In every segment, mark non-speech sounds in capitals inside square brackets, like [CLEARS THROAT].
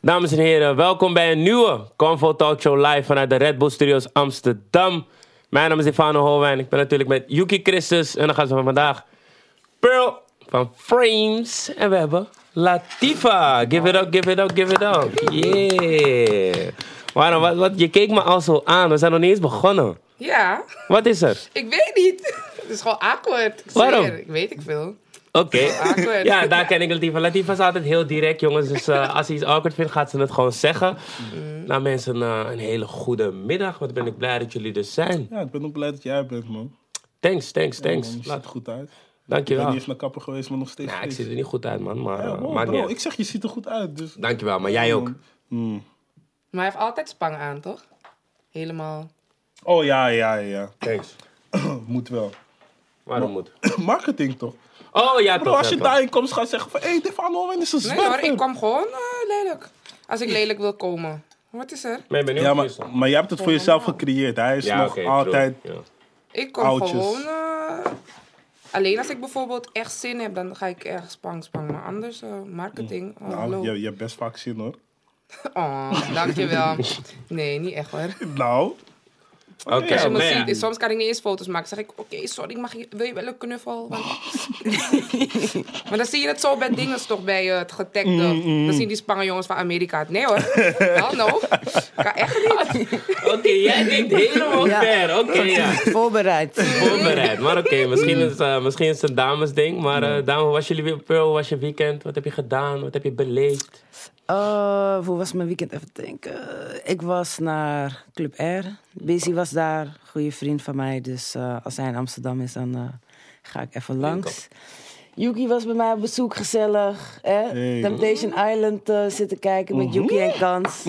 Dames en heren, welkom bij een nieuwe Convo Talk Show live vanuit de Red Bull Studios Amsterdam. Mijn naam is Ivano Holwijn. Ik ben natuurlijk met Yuki Christus. En dan gaan ze van vandaag Pearl van Frames. En we hebben Latifa. Give it up, give it up, give it up. Yeah. Waarom, wat, wat, je keek me al zo aan. We zijn nog niet eens begonnen. Ja, Wat is er? ik weet niet. [LAUGHS] Het is gewoon awkward. Ik Waarom? Ik weet ik veel. Oké. [LAUGHS] Ja, daar ken ik Latifa. Latifa is altijd heel direct, jongens. Dus eh, als ze iets awkward vindt, gaat ze het gewoon zeggen. Nou mensen, eh, een hele goede middag. Wat ben ik blij dat jullie er zijn. Ja, ik ben ook blij dat jij er bent, man. Thanks, thanks, Ja, thanks. man, je ziet Laat, er goed uit. Ik ben dankjewel. niet eens naar kapper geweest, maar nog steeds. Nou, ik zie er niet goed uit, man. Maar Ja, eh, wow, maakt bro, niet uit. ik zeg, je ziet er goed uit. Dus... Dankjewel, maar jij ook. Hmm. Maar hij heeft altijd spang aan, toch? Helemaal. Oh ja, ja, ja. Thanks. [CLEARS THROAT] Moet wel. Waarom moet? [CLEARS THROAT] Marketing toch? Oh ja, Bro, toch. als je ja, toch. daarin komt, gaat zeggen van... Hé, hey, Owen is een Nee hoor, zwerver. ik kwam gewoon eh, lelijk. Als ik lelijk wil komen. Wat is er? Ben je benieuwd Ja, maar, maar jij hebt het voor jezelf gecreëerd. Hij is Ja, nog altijd... Ja. Ik kom Oudjes. gewoon... eh, alleen als ik bijvoorbeeld echt zin heb, dan ga ik erg spang, spang. Maar anders, eh, marketing. Oh, Nou, hallo. je, je hebt best vaak zin hoor. Oh, dankjewel. Nee, niet echt hoor. [LAUGHS] Nou, Oké, Als je me maar ja. ziet, soms kan ik niet eens foto's maken. zeg ik, oké, sorry, mag je, wil je wel een knuffel? Want- [LAUGHS] maar dan zie je het zo bij dingen toch, bij eh, het getagde. Mm, Dan zien die spangen jongens van Amerika het. Nee hoor, hell no. Kan echt niet. [LAUGHS] Oké, jij denkt helemaal Ja. ver. Oké, ja. Voorbereid. Voorbereid. Maar oké, misschien, is, eh, misschien is het een damesding. Maar eh dame, hoe was jullie weer? Pearl, was je weekend? Wat heb je gedaan? Wat heb je beleefd? Eh, hoe was mijn weekend? Even denken. Ik was naar Club R. Busy was daar. Goede vriend van mij. Dus eh, als hij in Amsterdam is, dan eh, ga ik even langs. Yuki was bij mij op bezoek, gezellig. Hè? Hey. Temptation Island eh, zitten kijken met Yuki en Kans.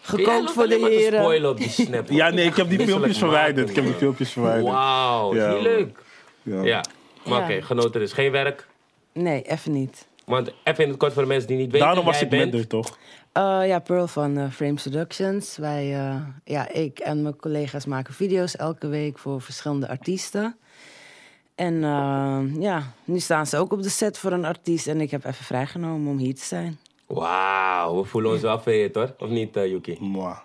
Gekookt voor de heren. spoilen op die snap. [LAUGHS] ja nee, ik heb die filmpjes verwijderd. Ik heb die filmpjes verwijderd. Wauw, Ja, is leuk. Ja. Ja, maar Ja. oké, genoten dus. Geen werk. Nee, even niet. Want even in het kort voor de mensen die niet weten Daarom was jij ik bent. minder, toch? Eh, ja, Pearl van eh, Frame Seductions. Wij, eh, ja, ik en mijn collega's maken video's elke week voor verschillende artiesten. En ja, nu staan ze ook op de set voor een artiest. En ik heb even vrijgenomen om hier te zijn. Wauw, we voelen ons wel vereerd hoor. Of niet, Yuki? Mwah.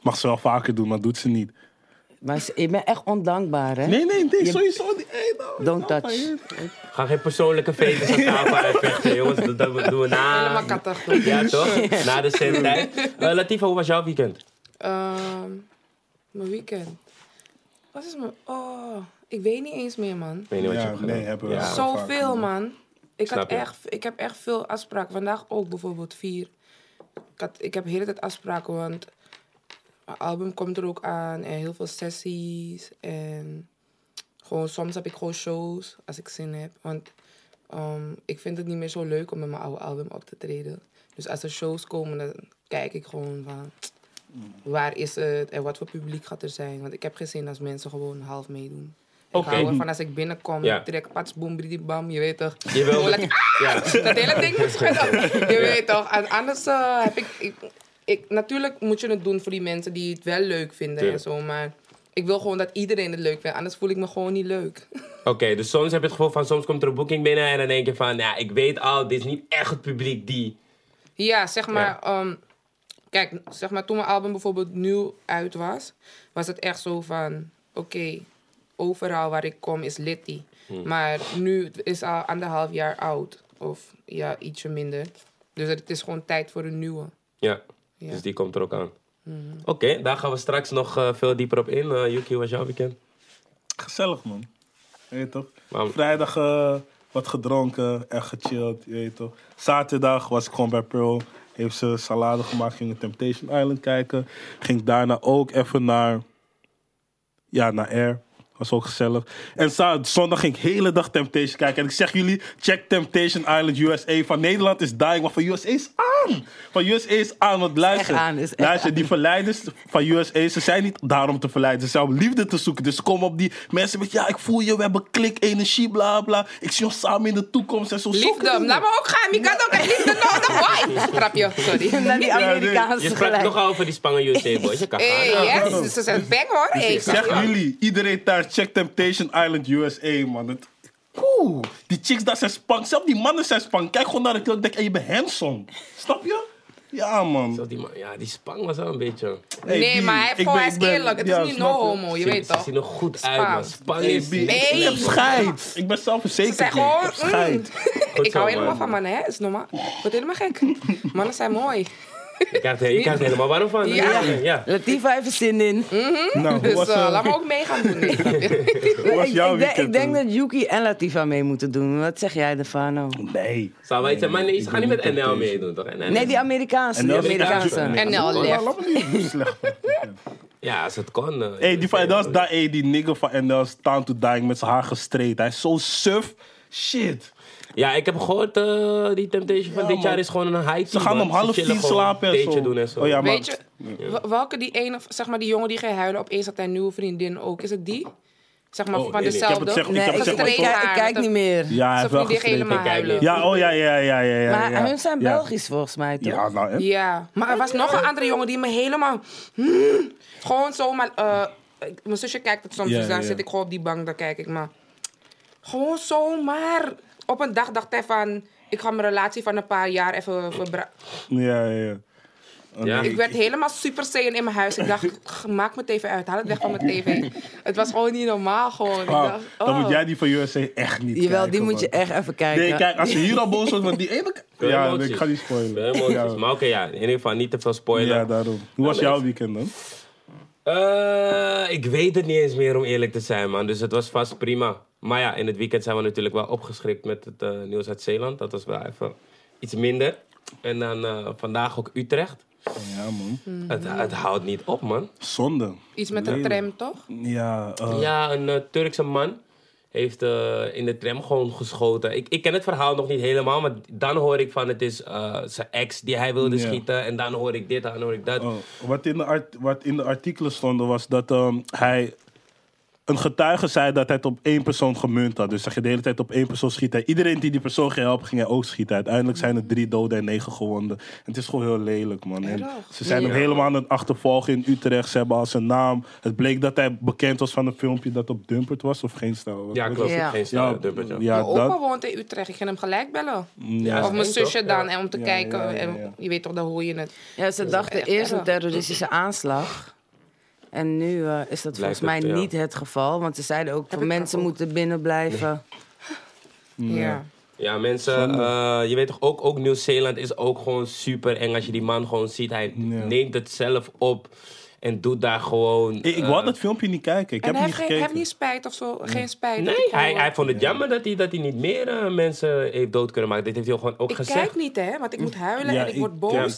Mag ze wel vaker doen, maar doet ze niet. Maar ik ben echt ondankbaar, hè? Nee, nee, nee, sowieso niet. Hey, nou, Don't nou, touch. Ga geen persoonlijke fetes aan tafel uitvechten, jongens. Dat, dat doen we na. Helemaal katachtig. Ja, toch? Na de zendtijd. [LAUGHS] Eh Latifa, hoe was jouw weekend? Ehm, mijn weekend. Wat is mijn... Oh, ik weet niet eens meer, man. Ik weet niet wat je Ja, hebt gedaan. nee, hebben we Ja. wel. Zoveel, man. Ik, Snap had je. echt, ik heb echt veel afspraken. Vandaag ook bijvoorbeeld vier. Ik, had, ik heb de hele tijd afspraken, want mijn album komt er ook aan. En heel veel sessies. En gewoon, soms heb ik gewoon shows als ik zin heb. Want ehm, ik vind het niet meer zo leuk om met mijn oude album op te treden. Dus als er shows komen, dan kijk ik gewoon van... Waar is het en wat voor publiek gaat er zijn? Want ik heb geen zin als mensen gewoon half meedoen. Ik Oké. hou ervan als ik binnenkom, Ja. trek pats, boem, bridie, bam, je weet toch. Je wil... Gewoon lekker, Ja. [LAUGHS] dat hele ding moet schudden. Je weet toch. En anders eh, heb ik, ik, ik... Natuurlijk moet je het doen voor die mensen die het wel leuk vinden en zo. Maar ik wil gewoon dat iedereen het leuk vindt. Anders voel ik me gewoon niet leuk. [LAUGHS] Oké, dus soms heb je het gevoel van... Soms komt er een boeking binnen en dan denk je van... Ja, ik weet al, dit is niet echt het publiek die... Ja, zeg maar... ehm, kijk, zeg maar toen mijn album bijvoorbeeld nieuw uit was... was het echt zo van... Oké, overal waar ik kom is litty. Maar nu is het al anderhalf jaar oud. Of ja, ietsje minder. Dus het is gewoon tijd voor een nieuwe. Ja, Ja. dus die komt er ook aan. Oké, daar gaan we straks nog eh, veel dieper op in. Eh, Yuki, was jouw weekend? Gezellig, man. Je weet toch? Maar- Vrijdag eh, wat gedronken, echt gechilled, je weet toch? Zaterdag was ik gewoon bij Pearl. Heeft ze salade gemaakt, ging naar Temptation Island kijken. Ging daarna ook even naar, ja, naar Air. Was ook gezellig. En za- zondag ging ik de hele dag Temptation kijken. En ik zeg jullie, check Temptation Island USA. Van Nederland is dying, maar van USA is aan. Van USA is aan, want luister. echt aan, is echt luister, die verleiders van USA, ze zijn niet daarom te verleiden. Ze zijn om liefde te zoeken. Dus ze komen op die mensen met, ja, ik voel je, we hebben klik, energie, bla bla. Ik zie ons samen in de toekomst en zo. Liefde, laat me ook gaan. Je kan ook echt liefde nodig. [LAUGHS] Grapje, sorry. Naar die Amerikaanse Je sprak gelijk. toch al over die Spangen USA boys. Je kan Hey, gaan. yes, ze zijn bang hoor. Hey, Zeg jullie, iedereen thuis, check Temptation Island USA, man. Het, Oeh, die chicks daar zijn spang. Zelfs die mannen zijn spang. Kijk gewoon naar de klok. Denk, hey, je bent handsome. Snap je? Ja, man. Zo die, man, ja, die spang was wel een beetje... Hey, nee, B, maar hij, is eerlijk. Het ja, is niet no homo, je Ze- weet Ze toch? zien er goed uit, man. Spang Hey, is... B, Nee. ik heb scheid. Ik ben zelfverzekerd. Ze zijn B. Ik gewoon... mm. Ik zo, hou helemaal man. van mannen, hè? is normaal. Ik word helemaal gek. Mannen zijn mooi. Je krijgt, je krijgt er helemaal warm van. Ja. ja. Latifa heeft er zin in. Nou, hoe Dus was, eh, eh, laat me ook mee gaan doen. [LAUGHS] Nee. hoe was ik, jouw ik, denk, weekend? ik denk dan? dat Yuki en Latifa mee moeten doen. Wat zeg jij, Defano? Nee. Zou wij zeggen? Maar nee, ze Ik gaan niet met NL meedoen, toch? NL Nee, die Amerikaanse. Die Amerikaanse. NL lef. [LAUGHS] Ja, als het kon. eh, Hey, die van dat was daar, hey, die nigger van NL Stand to Dying met zijn haar gestreed. Hij is zo suf. Shit. Ja, ik heb gehoord, eh, die Temptation van Ja, dit man. jaar is gewoon een high Ze gaan om half tien slapen en zo. doen en zo. Oh ja, maar Weet je, w- welke die ene, zeg maar die jongen die ging huilen opeens had hij een nieuwe vriendin ook. Is het die? Zeg maar Oh, van nee, nee, ik heb het dezelfde. zeg- ik Nee, heb ik, het zeg maar ik, kijk- ik kijk niet meer. ja, hij Zijn heeft wel vriendin ging gestreden. helemaal huilen. Ja, oh ja, ja, ja, ja. ja Maar ja. hun zijn Ja. Belgisch volgens mij, toch? Ja, nou, hè? Ja, maar er was nog een andere jongen die me helemaal... hmm, gewoon zomaar... eh, ik- mijn zusje kijkt het soms, Ja, dus dan ja. zit ik gewoon op die bank, dan kijk ik maar... Gewoon zomaar. Op een dag dacht hij van... Ik ga mijn relatie van een paar jaar even verbruiken. Ja, ja, ja. Oh, Ik werd helemaal super saiyan in mijn huis. Ik dacht, "G- maak mijn tv uit. Haal het weg van mijn tv. Het was gewoon niet normaal gewoon. Ik dacht, Dan oh. moet jij die van USA echt niet Jawel, kijken, die moet je echt even kijken. Nee, kijk, als je hier al boos wordt, want die ene... Ja, ik ga niet spoilen. Ja, Maar oké, ja, in ieder geval niet te veel spoilen. ja, daarom. Hoe was jouw weekend dan? Eh, ik weet het niet eens meer om eerlijk te zijn, man. Dus het was vast prima. Maar ja, in het weekend zijn we natuurlijk wel opgeschrikt met het eh, nieuws uit Zeeland. Dat was wel even iets minder. En dan eh, vandaag ook Utrecht. Ja, man. Het, het houdt niet op, man. Zonde. Iets met een tram, toch? Ja, eh, Ja, een Turkse man heeft eh, in de tram gewoon geschoten. Ik, ik ken het verhaal nog niet helemaal, maar dan hoor ik van het is eh, zijn ex die hij wilde schieten. En dan hoor ik dit, dan hoor ik dat. Oh, wat, in de art, wat in de artikelen stond was dat ehm, hij. Een getuige zei dat hij het op één persoon gemunt had. Dus zeg je de hele tijd op één persoon schiet hij. Iedereen die die persoon ging helpen, ging hij ook schieten. Uiteindelijk zijn er drie doden en negen gewonden. En het is gewoon heel lelijk, man. En ze zijn hem Ja. helemaal aan het achtervolgen in Utrecht. Ze hebben al zijn naam. Het bleek dat hij bekend was van een filmpje dat op Dumpert was. Of geen stijl. Ja, klopt. Ja. Geen Ja, snelle dubbeltje. ja, mijn opa dat. woont in Utrecht. Ik ging hem gelijk bellen. Ja. of mijn zusje toch? dan, Ja. en om te Ja, kijken. ja, ja, ja. En je weet toch, dan hoor je het. Ja, ze dachten echt eerst een terroristische aanslag. En nu eh, is dat volgens mij het, ja. niet het geval. Want ze zeiden ook, Heb van ik mensen ook. moeten binnen blijven. Ja. Ja, mensen, eh, je weet toch ook, ook Nieuw-Zeeland is ook gewoon super eng als je die man gewoon ziet. Hij Ja. neemt het zelf op en doet daar gewoon... Ik, ik eh, wou dat filmpje niet kijken. Ik En heb hij niet hij gekeken. heeft niet spijt of zo. Geen spijt. Nee, ik hij, hij vond het jammer dat hij, dat hij niet meer eh, mensen heeft dood kunnen maken. Dit heeft hij gewoon ook Ik gezegd. kijk niet, hè. Want ik moet huilen Ja, en ik word ik- boos. ja,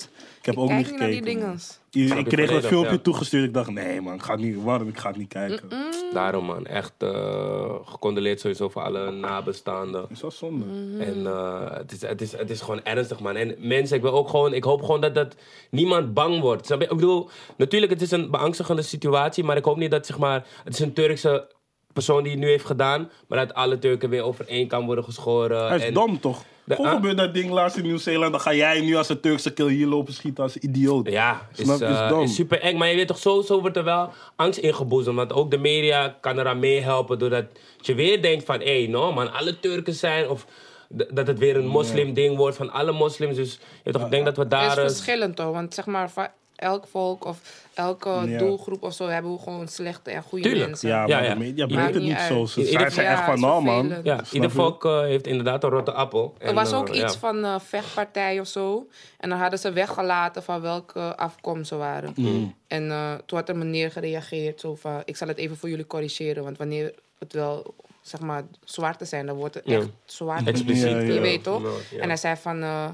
ik heb ook kijk niet niet naar die gekeken. Ik, ik kreeg een volledig, filmpje ja. toegestuurd. Ik dacht, nee man, ik ga niet, waarom? Ik ga het niet kijken. Daarom man, echt eh, gecondoleerd sowieso voor alle nabestaanden. Is dat zonde? En eh, het, is, het, is, het is gewoon ernstig, man. En mensen, ik, wil ook gewoon, ik hoop gewoon dat, dat niemand bang wordt. Ik bedoel, natuurlijk, het is een beangstigende situatie. Maar ik hoop niet dat, zeg maar... Het is een Turkse persoon die het nu heeft gedaan. Maar dat alle Turken weer over één kan worden geschoren. Hij is en, dom toch? De- Hoe gebeurt dat ding laatst in Nieuw-Zeeland? Dan ga jij nu als een Turkse kill hier lopen schieten als idioot. Ja, is? Is eh, dom. is super eng. Maar je weet toch, sowieso wordt er wel angst ingeboezemd. Want ook de media kan eraan meehelpen. Doordat je weer denkt van... Hé, hey, no man, alle Turken zijn... Of dat het weer een moslim-ding wordt van alle moslims. Dus je weet toch, ik denk dat we Het is daar... verschillend, toch. Want zeg maar, van elk volk of elke Ja. doelgroep of zo... hebben we gewoon slechte en goede Tuurlijk. mensen. Ja, maar Ja, ja. de media Maakt brengt het niet uit. zo. Ze zijn echt van, nou man. ja, ieder volk eh, heeft inderdaad een rotte appel. Er En, was eh, ook iets ja. van eh vechtpartij of zo. En dan hadden ze weggelaten van welke afkomst ze waren. Mm. En eh, toen had een meneer gereageerd. Zo van, ik zal het even voor jullie corrigeren. Want wanneer het wel, zeg maar, zwarte zijn... dan wordt het Ja. echt zwart. Expliciet. Ja, ja. Je weet toch? Ja, ja. En hij zei van... eh,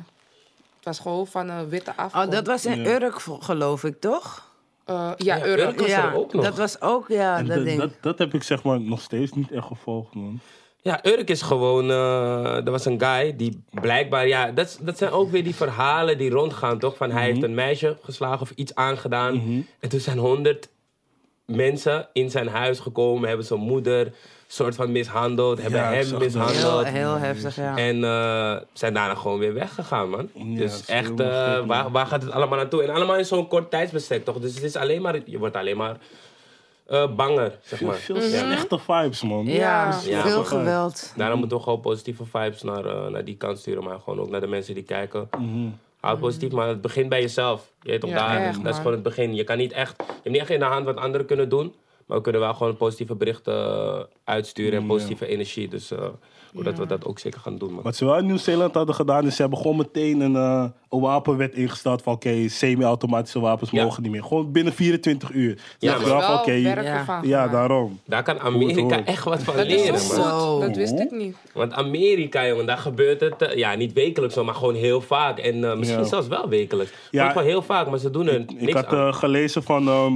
het was gewoon van een witte afkomst. Oh, dat was in Ja. Urk, geloof ik, toch? Eh, ja, Ja, Urk. Urk. was er ook nog. dat was ook, ja, En dat dat, ding. dat, dat heb ik zeg maar nog steeds niet echt gevolgd, man. Ja, Urk is gewoon... eh, er was een guy die blijkbaar... Ja, dat, dat zijn ook weer die verhalen die rondgaan, toch? Van hij heeft een meisje geslagen of iets aangedaan. En toen zijn honderd mensen in zijn huis gekomen. Hebben zijn moeder soort van mishandeld. Hebben hem dat. heel, mishandeld. heel heftig, ja. En eh, zijn daarna gewoon weer weggegaan, man. Dus echt, eh, waar, waar gaat het allemaal naartoe? En allemaal in zo'n kort tijdsbestek, toch? Dus het is alleen maar, je wordt alleen maar eh, banger, zeg Veel, maar. veel slechte vibes, man. Ja, Ja. Ja. veel geweld. Daarom moeten we gewoon positieve vibes naar, naar die kant sturen, maar gewoon ook naar de mensen die kijken. Houd positief, maar het begint bij jezelf. Je weet toch, Ja, daar, echt, dat is gewoon het begin. Je kan niet echt, je hebt niet echt in de hand wat anderen kunnen doen. Maar we kunnen wel gewoon positieve berichten eh, uitsturen en positieve energie. Dus eh hoe dat we dat ook zeker gaan doen, man. Wat ze wel in Nieuw-Zeeland hadden gedaan, is ze hebben gewoon meteen een, eh, een wapenwet ingesteld van oké, semi-automatische wapens Ja. mogen niet meer. Gewoon binnen 24 uur. Ja, maar- wel oké, ja. ja, daarom. Daar kan het Amerika echt wat van Dat leren, man. Zo. Dat wist ik niet. Want Amerika, jongen, daar gebeurt het, eh, ja, niet wekelijks, zo, maar gewoon heel vaak. En eh, misschien Ja. zelfs wel wekelijks. Ja. Ja. gewoon heel vaak, maar ze doen er Ik niks had aan. eh, gelezen van. ehm,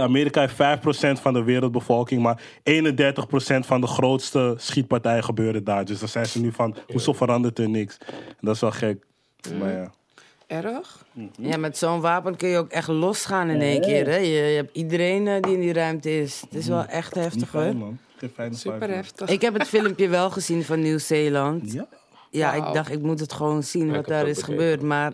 Amerika heeft 5% van de wereldbevolking, maar 31% van de grootste schietpartijen gebeuren daar. Dus dan zijn ze nu van, hoezo verandert er niks? En dat is wel gek. Maar ja. Erg? Ja, met zo'n wapen kun je ook echt losgaan in één keer. Hè? Je, je hebt iedereen eh, die in die ruimte is. Het is wel echt Niet heftig hoor. Super heftig. Ik heb het filmpje wel gezien van Nieuw-Zeeland. Ja. Ja, ik dacht, ik moet het gewoon zien ik wat daar is bekeken. gebeurd. Maar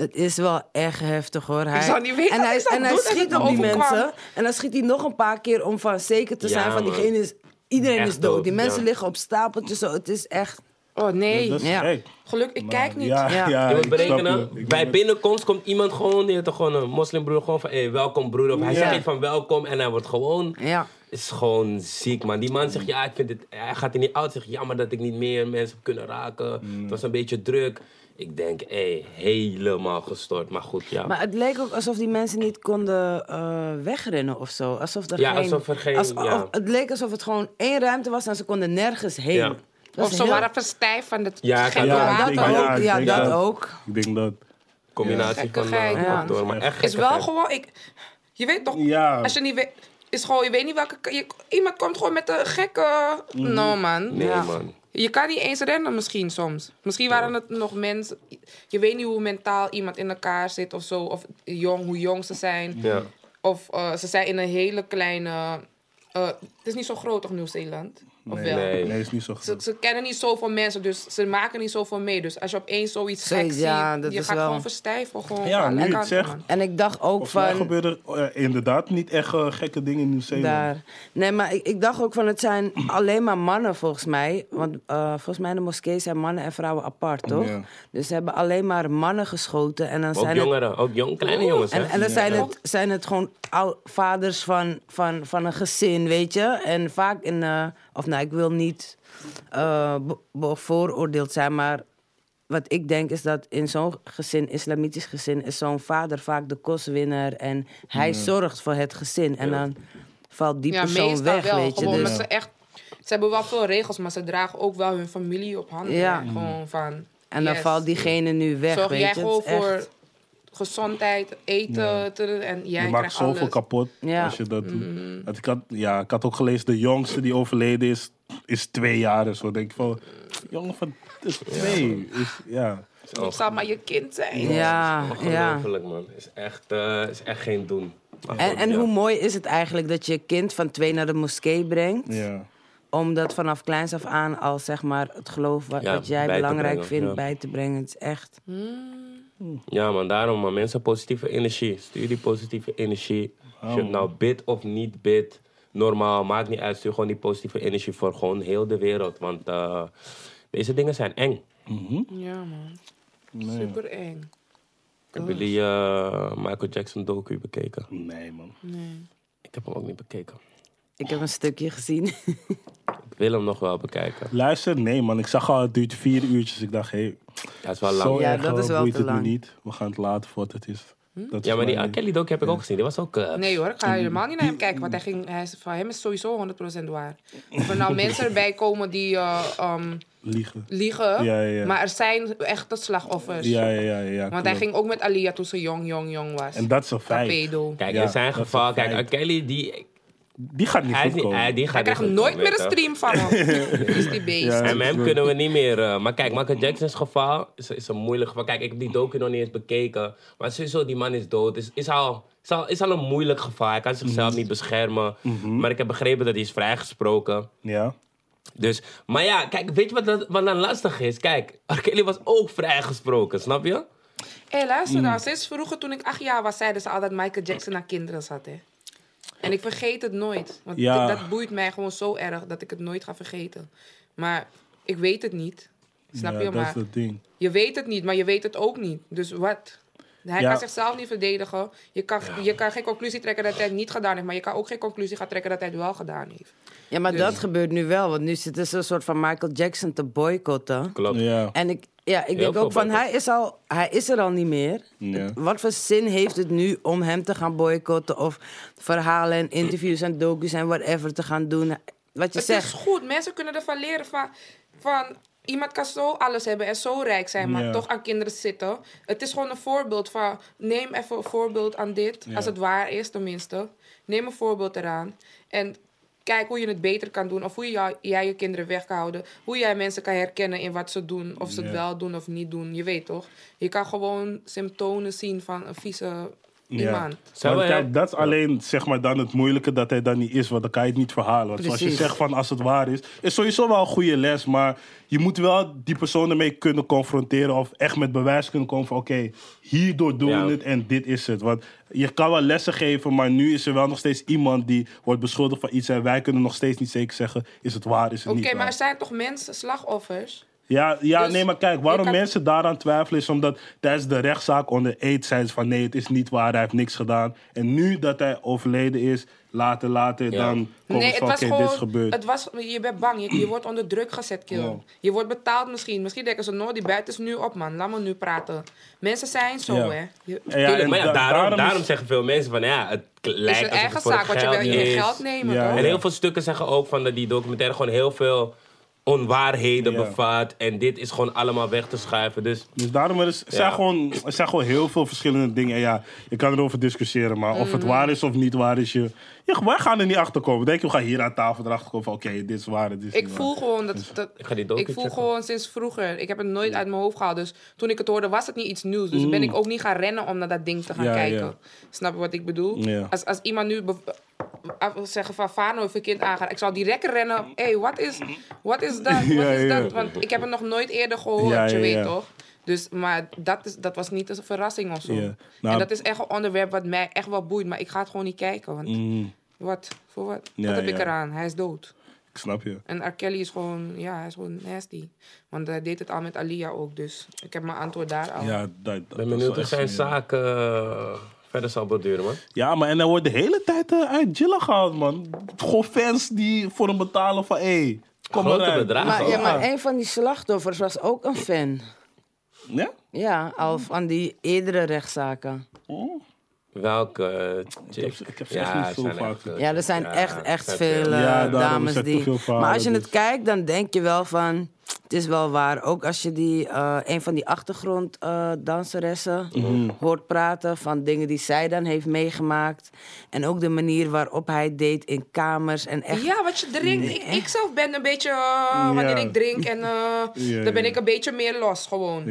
het is wel echt heftig hoor. Hij, zou niet weten en hij, en hij schiet op die mensen. En dan schiet hij nog een paar keer om van zeker te Ja, zijn van diegene is... Iedereen Echt is dood. dood, Die mensen ja. liggen op stapeltjes. Zo. Het is echt... Oh nee. Dat is Ja. gek. Geluk, ik kijk niet. Ja, Ja. ja. Je moet berekenen, je. Bij binnenkomst komt iemand gewoon, die heeft toch gewoon een moslimbroer, gewoon van, hey, welkom broer. Of hij Ja. zegt iets van welkom en hij wordt gewoon, Ja. is gewoon ziek man. Die man zegt, ja, ik vind het, hij gaat er niet uit, zegt, jammer dat ik niet meer mensen heb kunnen raken. Het was een beetje druk. Ik denk, hé, helemaal gestort. Maar goed, ja. Maar het leek ook alsof die mensen niet konden eh, wegrennen of zo. Alsof er Ja, geen, alsof er geen- als- ja. of- het leek alsof het gewoon één ruimte was en ze konden nergens heen. Ja. Of ze heel- waren verstijf van het Ja, gekke Ja, dat ook. ja, ik Ja, denk dat dat. ook. Ik denk dat. Combinatie van uh, factoren, maar echt is wel gewoon, ik, je weet toch, Ja. als je niet weet, is gewoon, je weet niet welke, je, iemand komt gewoon met een gekke, Mhm. no man. Nee Ja. man. Je kan niet eens rennen misschien soms. Misschien waren het nog mensen, je weet niet hoe mentaal iemand in elkaar zit of zo, of jong, hoe jong ze zijn. Ja. Of eh, ze zijn in een hele kleine, eh, het is niet zo groot toch Nieuw-Zeeland? Nee, wel? Nee. nee, is niet zo Ze, goed. ze kennen niet zoveel mensen, dus ze maken niet zoveel mee. Dus als je opeens zoiets Zoiets, geks ja, ziet, dat je is gaat wel- gewoon verstijven. Gewoon Ja, van nu het zegt. En ik dacht ook van... gebeuren er eh, inderdaad niet echt eh, gekke dingen in Nieuw-Zeeland. Daar. Nee, maar ik, ik dacht ook van het zijn [CLEARS THROAT] alleen maar mannen volgens mij. Want eh, volgens mij in de moskee zijn mannen en vrouwen apart, toch? Ja. Dus ze hebben alleen maar mannen geschoten. En dan Ook zijn het, jongeren, ook jong, kleine jongens. hè? en, en dan zijn het, zijn het gewoon vaders van, van, van een gezin, weet je? En vaak in... of nou, ik wil niet eh, be- bevooroordeeld zijn, maar... Wat ik denk is dat in zo'n gezin, islamitisch gezin, is zo'n vader vaak de kostwinner. En hij zorgt voor het gezin. En dan valt die Ja, persoon weg, wel. weet je. Gewoon Dus, ze echt... Ze hebben wel veel regels, maar ze dragen ook wel hun familie op handen. Ja. Gewoon van... en dan yes. valt diegene nu weg, Zorg weet jij je. gewoon echt- voor gezondheid, eten Ja. te- en jij je maakt krijgt zoveel alles. kapot Ja. als je dat doet. Ik had, ja, ik had ook gelezen, de jongste die overleden is, is twee jaar. Dus zo denk ik van, jongen van is twee. Is, ja. Het zal maar je kind zijn. Ja, ja. Ongelooflijk man. Is echt, eh, is echt geen doen. Maar En, goed, en ja. hoe mooi is het eigenlijk dat je je kind van twee naar de moskee brengt? ja. Om dat vanaf kleins af aan al zeg maar het geloof wat, Ja, wat jij belangrijk brengen, vindt ja. bij te brengen. Het is echt. Ja, man, daarom, man. Mensen, positieve energie. Stuur die positieve energie. Als je het nou bidt of niet bidt, normaal, maakt niet uit. Stuur gewoon die positieve energie voor gewoon heel de wereld. Want eh, deze dingen zijn eng. Ja, man. Super eng. Hebben jullie eh, Michael Jackson docu bekeken? Nee, man. Ik heb hem ook niet bekeken. Ik heb een stukje gezien. Ik wil hem nog wel bekijken. Luister, nee, man. Ik zag al, het duurt vier uurtjes. Ik dacht, hé, hey, Dat is wel lang. zo Ja, erg dat is eh, wel boeit te het me lang. niet. We gaan het laten voor wat het is. Dat Ja, maar die mijn- R. Kelly docu heb ik ook gezien. Die was ook... eh, Nee hoor, ik ga helemaal niet naar hem kijken. Want hij ging, hij is, van hem is sowieso 100% waar. Of er nou [LAUGHS] mensen erbij komen die eh, ehm, Liegen. liegen. Ja, ja, ja. Maar er zijn echte slachtoffers. Ja, ja, ja. ja Want hij klopt. ging ook met Alia toen ze jong, jong, jong was. En dat is een feit. Kijk, Ja, in zijn dat is geval... een Kijk, R. feit. Kelly, die... Die gaat niet Hij, goed komen. hij, die Hij gaat krijgt nooit komen, meer een stream van hem. [LAUGHS] is die beest. Ja. En hem kunnen we niet meer. eh, maar kijk, Michael Jackson's geval is, is een moeilijk geval. Kijk, ik heb die docu nog niet eens bekeken. Maar sowieso, die man is dood. Is, is, al, is, al, is al een moeilijk geval. Hij kan zichzelf niet beschermen. Maar ik heb begrepen dat hij is vrijgesproken. Ja. Dus, maar ja, kijk, weet je wat, dat- wat dan lastig is? Kijk, [LAUGHS] R. Kelly was ook vrijgesproken, snap je? Hé, luister Mm. nou. Sinds vroeger, toen ik acht jaar was, zeiden ze altijd Michael Jackson naar kinderen zat, hè. En ik vergeet het nooit. Want Ja. dat boeit mij gewoon zo erg dat ik het nooit ga vergeten. Maar ik weet het niet. Snap Ja, je? dat Maar is het ding. je weet het niet, maar je weet het ook niet. Dus wat? Hij Ja. kan zichzelf niet verdedigen. Je kan, je kan geen conclusie trekken dat hij het niet gedaan heeft. Maar je kan ook geen conclusie gaan trekken dat hij het wel gedaan heeft. Ja, maar Dus- dat gebeurt nu wel. Want nu zitten ze een soort van Michael Jackson te boycotten. Klopt. Ja. En ik, ja, ik denk ook van, hij is, al, hij is er al niet meer. Ja. Wat voor zin heeft het nu om hem te gaan boycotten... of verhalen en interviews en docus en whatever te gaan doen? Wat je Het zegt. is goed. Mensen kunnen ervan leren van, van... Iemand kan zo alles hebben en zo rijk zijn, maar Ja. toch aan kinderen zitten. Het is gewoon een voorbeeld van... Neem even een voorbeeld aan dit, Ja. als het waar is tenminste. Neem een voorbeeld eraan. En kijk hoe je het beter kan doen. Of hoe je, jij je kinderen weg kan houden. Hoe jij mensen kan herkennen in wat ze doen. Of ze het wel doen of niet doen. Je weet toch? Je kan gewoon symptomen zien van een vieze. Iemand. Kijk, dat is alleen zeg maar, dan het moeilijke dat hij dan niet is, want dan kan je het niet verhalen. Want zoals je zegt van als het waar is, is sowieso wel een goede les, maar je moet wel die persoon ermee kunnen confronteren of echt met bewijs kunnen komen van oké, hierdoor doen Ja. we het en dit is het. Want je kan wel lessen geven, maar nu is er wel nog steeds iemand die wordt beschuldigd van iets en wij kunnen nog steeds niet zeker zeggen, is het waar, is het Oké, niet maar er zijn toch mensen, slachtoffers? Ja, ja Dus nee, maar kijk, waarom je kan- mensen daaraan twijfelen is omdat tijdens de rechtszaak onder eet zeiden ze van nee, het is niet waar, hij heeft niks gedaan. En nu dat hij overleden is, later, later, Ja. dan komt Nee, het het van was oké, dit is gewoon. gebeurd. Het was, je bent bang, je, je wordt onder druk gezet, kill. Ja. Je wordt betaald misschien. Misschien denken ze, no, die buiten is nu op, man. Laat me nu praten. Mensen zijn zo, Ja. hè. Je, En ja, Tuurlijk, en maar ja, da- daarom, is- daarom zeggen veel mensen van ja, het is lijkt een alsof eigen het voor zaak, want je wil geld je is. geld nemen, Ja, toch? En heel veel stukken zeggen ook van dat die documentaire gewoon heel veel onwaarheden Ja. bevat. En dit is gewoon allemaal weg te schuiven. Dus Dus daarom er, is, er, zijn gewoon, er zijn gewoon heel veel verschillende dingen. En ja, je kan erover discussiëren, maar of het waar is of niet waar is, je, ja, wij gaan er niet achter komen. Denk je, we gaan hier aan tafel erachter komen van oké, dit is waar, dit is Ik voel waar. gewoon dat. dat ik ga die docu ik voel checken. gewoon sinds vroeger. Ik heb het nooit uit mijn hoofd gehaald. Dus toen ik het hoorde, was het niet iets nieuws. Dus Mm. ben ik ook niet gaan rennen om naar dat ding te gaan Ja, kijken. ja. Snap je wat ik bedoel? Ja. Als, als iemand nu zeggen van Fano heeft een kind aangaan. Ik zou direct rennen. Hé, hey, wat is, wat is dat? [LAUGHS] Wat Ja, is ja. dat? Want ik heb het nog nooit eerder gehoord, Ja, je ja, weet ja. toch? Dus, maar dat, is, dat was niet een verrassing of zo. Ja. Nou- en dat is echt een onderwerp wat mij echt wel boeit. Maar ik ga het gewoon niet kijken. Want Mm, wat? Voor wat? Ja, wat heb ik eraan? Hij is dood. ik snap je. En R. Kelly is gewoon, ja, hij is gewoon nasty. Want hij deed het al met Alia ook, dus ik heb mijn antwoord daar al. Ja, dat, dat, ben benieuwd hoe zijn zaak eh, verder zal borduren, man. Ja, maar en hij wordt de hele tijd eh, uit Jilla gehaald, man. Gewoon fans die voor hem betalen van hé, hey, kom Grote eruit. bedragen. Maar, ja, maar een van die slachtoffers was ook een fan. Ja? Ja, al van die eerdere rechtszaken. Oh. Welke eh, chick? heb- ik heb ze echt niet zijn vaak eh, Ja, er zijn ja, echt, echt veel veel. eh, Ja, dames die... veel maar als je dus. het kijkt, dan denk je wel van... Het is wel waar. Ook als je die, eh, een van die achtergronddanseressen Mhm. hoort praten... van dingen die zij dan heeft meegemaakt. En ook de manier waarop hij deed in kamers. En echt... Ja, wat je drinkt. Ik, ik zelf ben een beetje, eh, wanneer Ja. ik drink en eh, Ja, dan ben ja. ik een beetje meer los gewoon.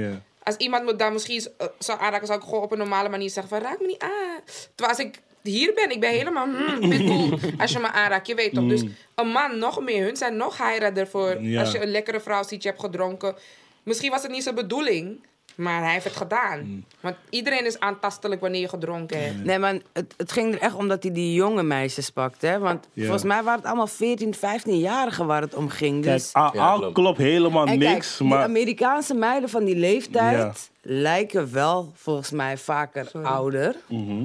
Als iemand me dan misschien eh, zou aanraken, zou ik gewoon op een normale manier zeggen van raak me niet aan. Terwijl als ik hier ben, ik ben helemaal mm, pitbull [LAUGHS] als je me aanraakt, je weet toch. Dus een man nog meer, hun zijn nog heiradder voor Mm. Ja. als je een lekkere vrouw ziet, je hebt gedronken. Misschien was het niet zijn bedoeling, maar hij heeft het gedaan. Mm. Want iedereen is aantastelijk wanneer je gedronken hebt. Nee, maar het, het ging er echt om dat hij die jonge meisjes pakte. Hè? Want Ja. volgens mij waren het allemaal 14, 15-jarigen waar het om ging. Dus... Ja, klopt. klopt helemaal En niks, kijk, die maar... Amerikaanse meiden van die leeftijd lijken wel volgens mij vaker ouder. Mhm.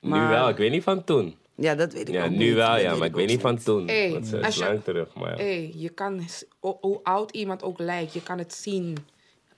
Nu Maar- wel, ik weet niet van toen. Ja, dat weet ik Ja, ook nu niet. wel, Dat ja, maar ik weet niet van toen. Hey, Want ze als is je- lang terug, maar ja. Je kan hoe oud iemand ook lijkt, je kan het zien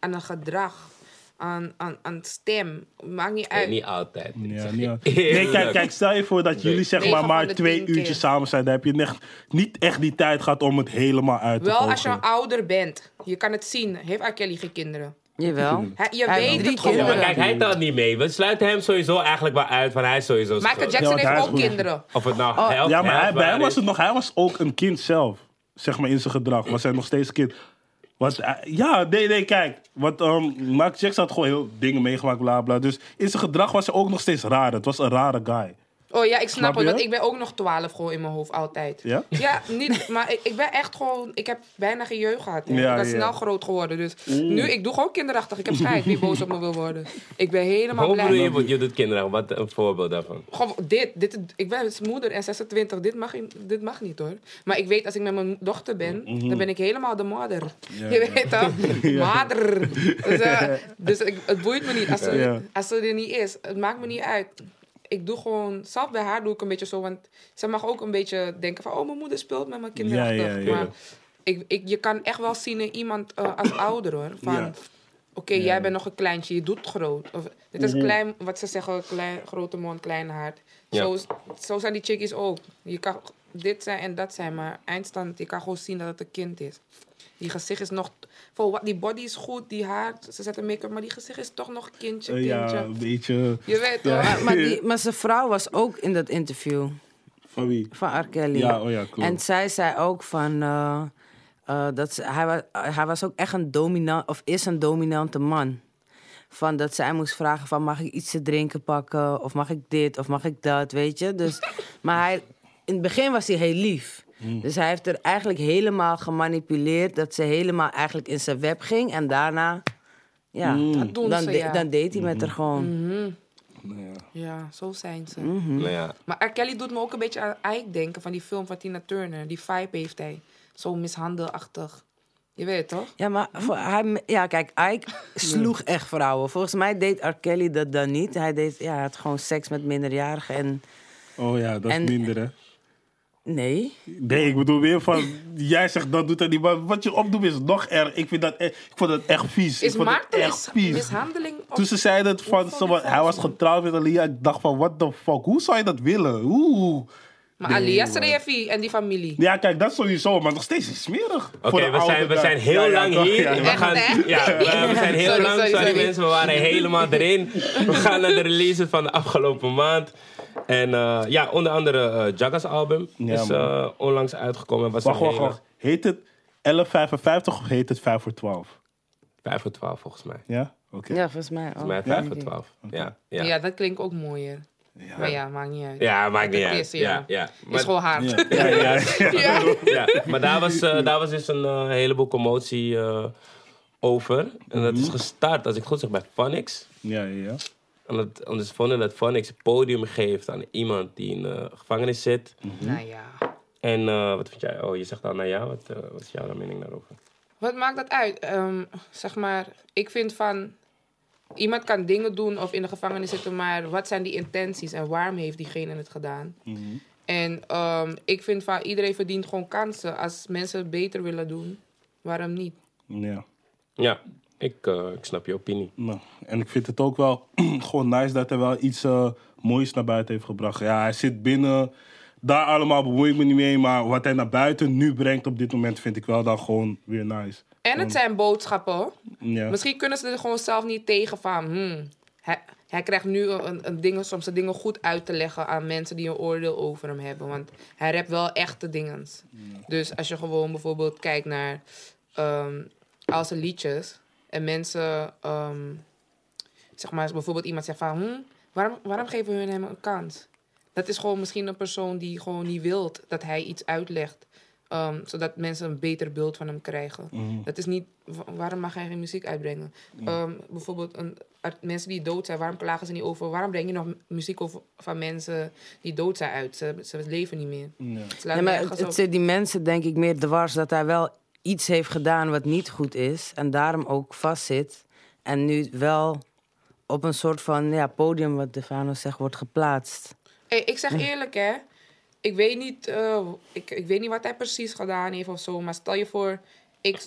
aan een gedrag, aan, aan, aan stem. Maakt niet Nee, uit. niet altijd. Ja, niet nee, kijk, kijk, stel je voor dat jullie zeg maar maar twee keer. uurtjes samen zijn. Dan heb je echt, niet echt die tijd gehad om het helemaal uit te Wel volgen. als je ouder bent, je kan het zien. Heeft R. Kelly geen kinderen? Jawel. Hij, je Hij weet het gewoon. Ja, kijk, hij telt niet mee. We sluiten hem sowieso eigenlijk wel uit van hij is sowieso Michael. Jackson Ja, heeft ook kinderen. Of het nou Oh, helft, Ja, maar hij, bij hem was het nog, hij was ook een kind zelf. Zeg maar in zijn gedrag. Was hij nog steeds een kind. Want, eh, ja, nee, nee, kijk. Want um, Michael Jackson had gewoon heel dingen meegemaakt, bla bla. Dus in zijn gedrag was hij ook nog steeds raar. Het was een rare guy. Oh ja, ik snap, Snap het. Want ik ben ook nog 12 gewoon in mijn hoofd altijd. Ja? Ja, niet, maar ik, ik ben echt gewoon... Ik heb bijna geen jeugd gehad. Hè. Ja, ik ben ja. snel groot geworden. Dus nu, ik doe gewoon kinderachtig. Ik heb scheid wie boos op me wil worden. Ik ben helemaal Hoe bedoel blij. je, je doet kinderen? Wat een voorbeeld daarvan? Gewoon dit, dit, ik ben moeder en 26, dit mag, dit mag niet hoor. Maar ik weet, als ik met mijn dochter ben, dan ben ik helemaal de moeder. Je weet toch? [LAUGHS] Moeder. Dus, eh, dus ik, het boeit me niet. Als ze, Ja. als ze er niet is, het maakt me niet uit. Ik doe gewoon, zelf bij haar doe ik een beetje zo, want ze mag ook een beetje denken van, oh mijn moeder speelt met mijn kinderen. Ja, ja, ja. Maar ik, ik, je kan echt wel zien in iemand eh, als [COUGHS] ouder hoor. Van, Ja. Oké, jij bent nog een kleintje, je doet groot. Of, dit Mhm. is klein, wat ze zeggen, klein, grote mond, klein hart. Ja. Zo, zo zijn die chickies ook. Je kan dit zijn en dat zijn, maar eindstand, je kan gewoon zien dat het een kind is. Die gezicht is nog, voor wat, die body is goed, die haar, ze zetten make-up, maar die gezicht is toch nog kindje, Eh, kindje. ja, een beetje. Je weet Ja. toch? Maar, maar, die, maar zijn vrouw was ook in dat interview Van wie? van R. Kelly. Ja, oh ja, klopt. En zij zei ook van... eh, eh, dat ze, hij, was, hij was ook echt een dominant... Of is een dominante man. Van dat zij moest vragen van... Mag ik iets te drinken pakken? Of mag ik dit? Of mag ik dat? Weet je? Dus, [LAUGHS] maar hij, in het begin was hij heel lief. Hmm. Dus hij heeft er eigenlijk helemaal gemanipuleerd... dat ze helemaal eigenlijk in zijn web ging. En daarna... Ja. Dat doen dan, ze, de- ja. dan deed hij met haar gewoon. Mhm. Nou ja. Ja, zo zijn ze. Nou ja, Maar R. Kelly doet me ook een beetje aan Ike denken van die film van Tina Turner. Die vibe heeft hij. Zo mishandelachtig. Je weet het toch? Ja, maar voor, hij, ja, kijk, Ike [LAUGHS] sloeg echt vrouwen. Volgens mij deed R. Kelly dat dan niet. Hij, deed, ja, had gewoon seks met minderjarigen en... Oh ja, dat is En- minder hè. Nee. Nee, ik bedoel weer van, jij zegt dat doet hij niet, maar wat je opdoet is nog erg. Ik vind dat, e- ik vond dat echt vies. Is ik vond het echt vies. mishandeling? Toen ze zeiden van, hij dat was getrouwd met Alia, ik dacht van, what the fuck, hoe zou je dat willen? Oeh. Maar Nee, Alia man. Srefi en die familie. Ja, kijk, dat sowieso, maar nog steeds is het smerig. Oké, we zijn, we zijn heel Ja, lang hier. ja, ja. We, gaan, Echt, ja, we, we [LAUGHS] zijn heel Sorry, lang. sorry, Sorry, sorry. mensen, we waren helemaal erin. We gaan naar de releases van de afgelopen maand. En eh, ja, onder andere eh Jaggas album Ja, is eh, onlangs uitgekomen. en Was Wacht, wacht, wacht. Heet het 1155 of heet het 5 voor 12? 5 voor 12 volgens mij. Ja? Oké. Ja, volgens mij ook. Volgens mij 5 voor 12. Ja, ja. Ja. dat klinkt ook mooier. Ja. Maar ja, maakt niet uit. Ja, maakt niet uit. is, Ja, ja. is gewoon hard. [LAUGHS] Ja, ja, ja. Ja. [LAUGHS] ja. maar daar was, eh, daar was dus een eh, heleboel commotie eh, over. En dat is Mhm. gestart, als ik goed zeg, bij Phonics. Ja, ja, ja. Omdat, omdat ze vonden dat Phonics een podium geeft aan iemand die in de gevangenis zit. Nou ja. En eh, wat vind jij? Oh, je zegt al nou ja. Wat, wat is jouw mening daarover? Wat maakt dat uit? Ehm, zeg maar, ik vind van... Iemand kan dingen doen of in de gevangenis zitten, maar wat zijn die intenties en waarom heeft diegene het gedaan? En ehm, ik vind van iedereen verdient gewoon kansen. Als mensen het beter willen doen, waarom niet? ja. Ja, ik, eh, ik snap je opinie. Nou, en ik vind het ook wel [CLEARS THROAT] gewoon nice dat hij wel iets eh, moois naar buiten heeft gebracht. Ja, hij zit binnen. Daar allemaal bemoei ik me niet mee. Maar wat hij naar buiten nu brengt op dit moment vind ik wel dan gewoon weer nice. En het zijn boodschappen. Ja. Misschien kunnen ze er gewoon zelf niet tegen van... Hmm, hij, hij krijgt nu een, een dingen, soms de dingen goed uit te leggen aan mensen die een oordeel over hem hebben. Want hij rapt wel echte dingen. Dus als je gewoon bijvoorbeeld kijkt naar ehm al zijn liedjes... en mensen, ehm, zeg maar, als bijvoorbeeld iemand zegt van... Hmm, waarom, waarom geven hun hem een kans? Dat is gewoon misschien een persoon die gewoon niet wil dat hij iets uitlegt. Ehm, zodat mensen een beter beeld van hem krijgen. Dat is niet, wa- waarom mag hij geen muziek uitbrengen? Ehm, bijvoorbeeld een, mensen die dood zijn, waarom klagen ze niet over? Waarom breng je nog mu- muziek over, van mensen die dood zijn uit? Ze, ze leven niet meer. Maar het, zit die mensen denk ik meer dwars dat hij wel iets heeft gedaan wat niet goed is. En daarom ook vastzit. En nu wel op een soort van ja, podium, wat Defano zegt, wordt geplaatst. Hey, ik zeg eerlijk, hè. Ik weet, niet, eh, ik, ik weet niet wat hij precies gedaan heeft of zo. Maar stel je voor, ik,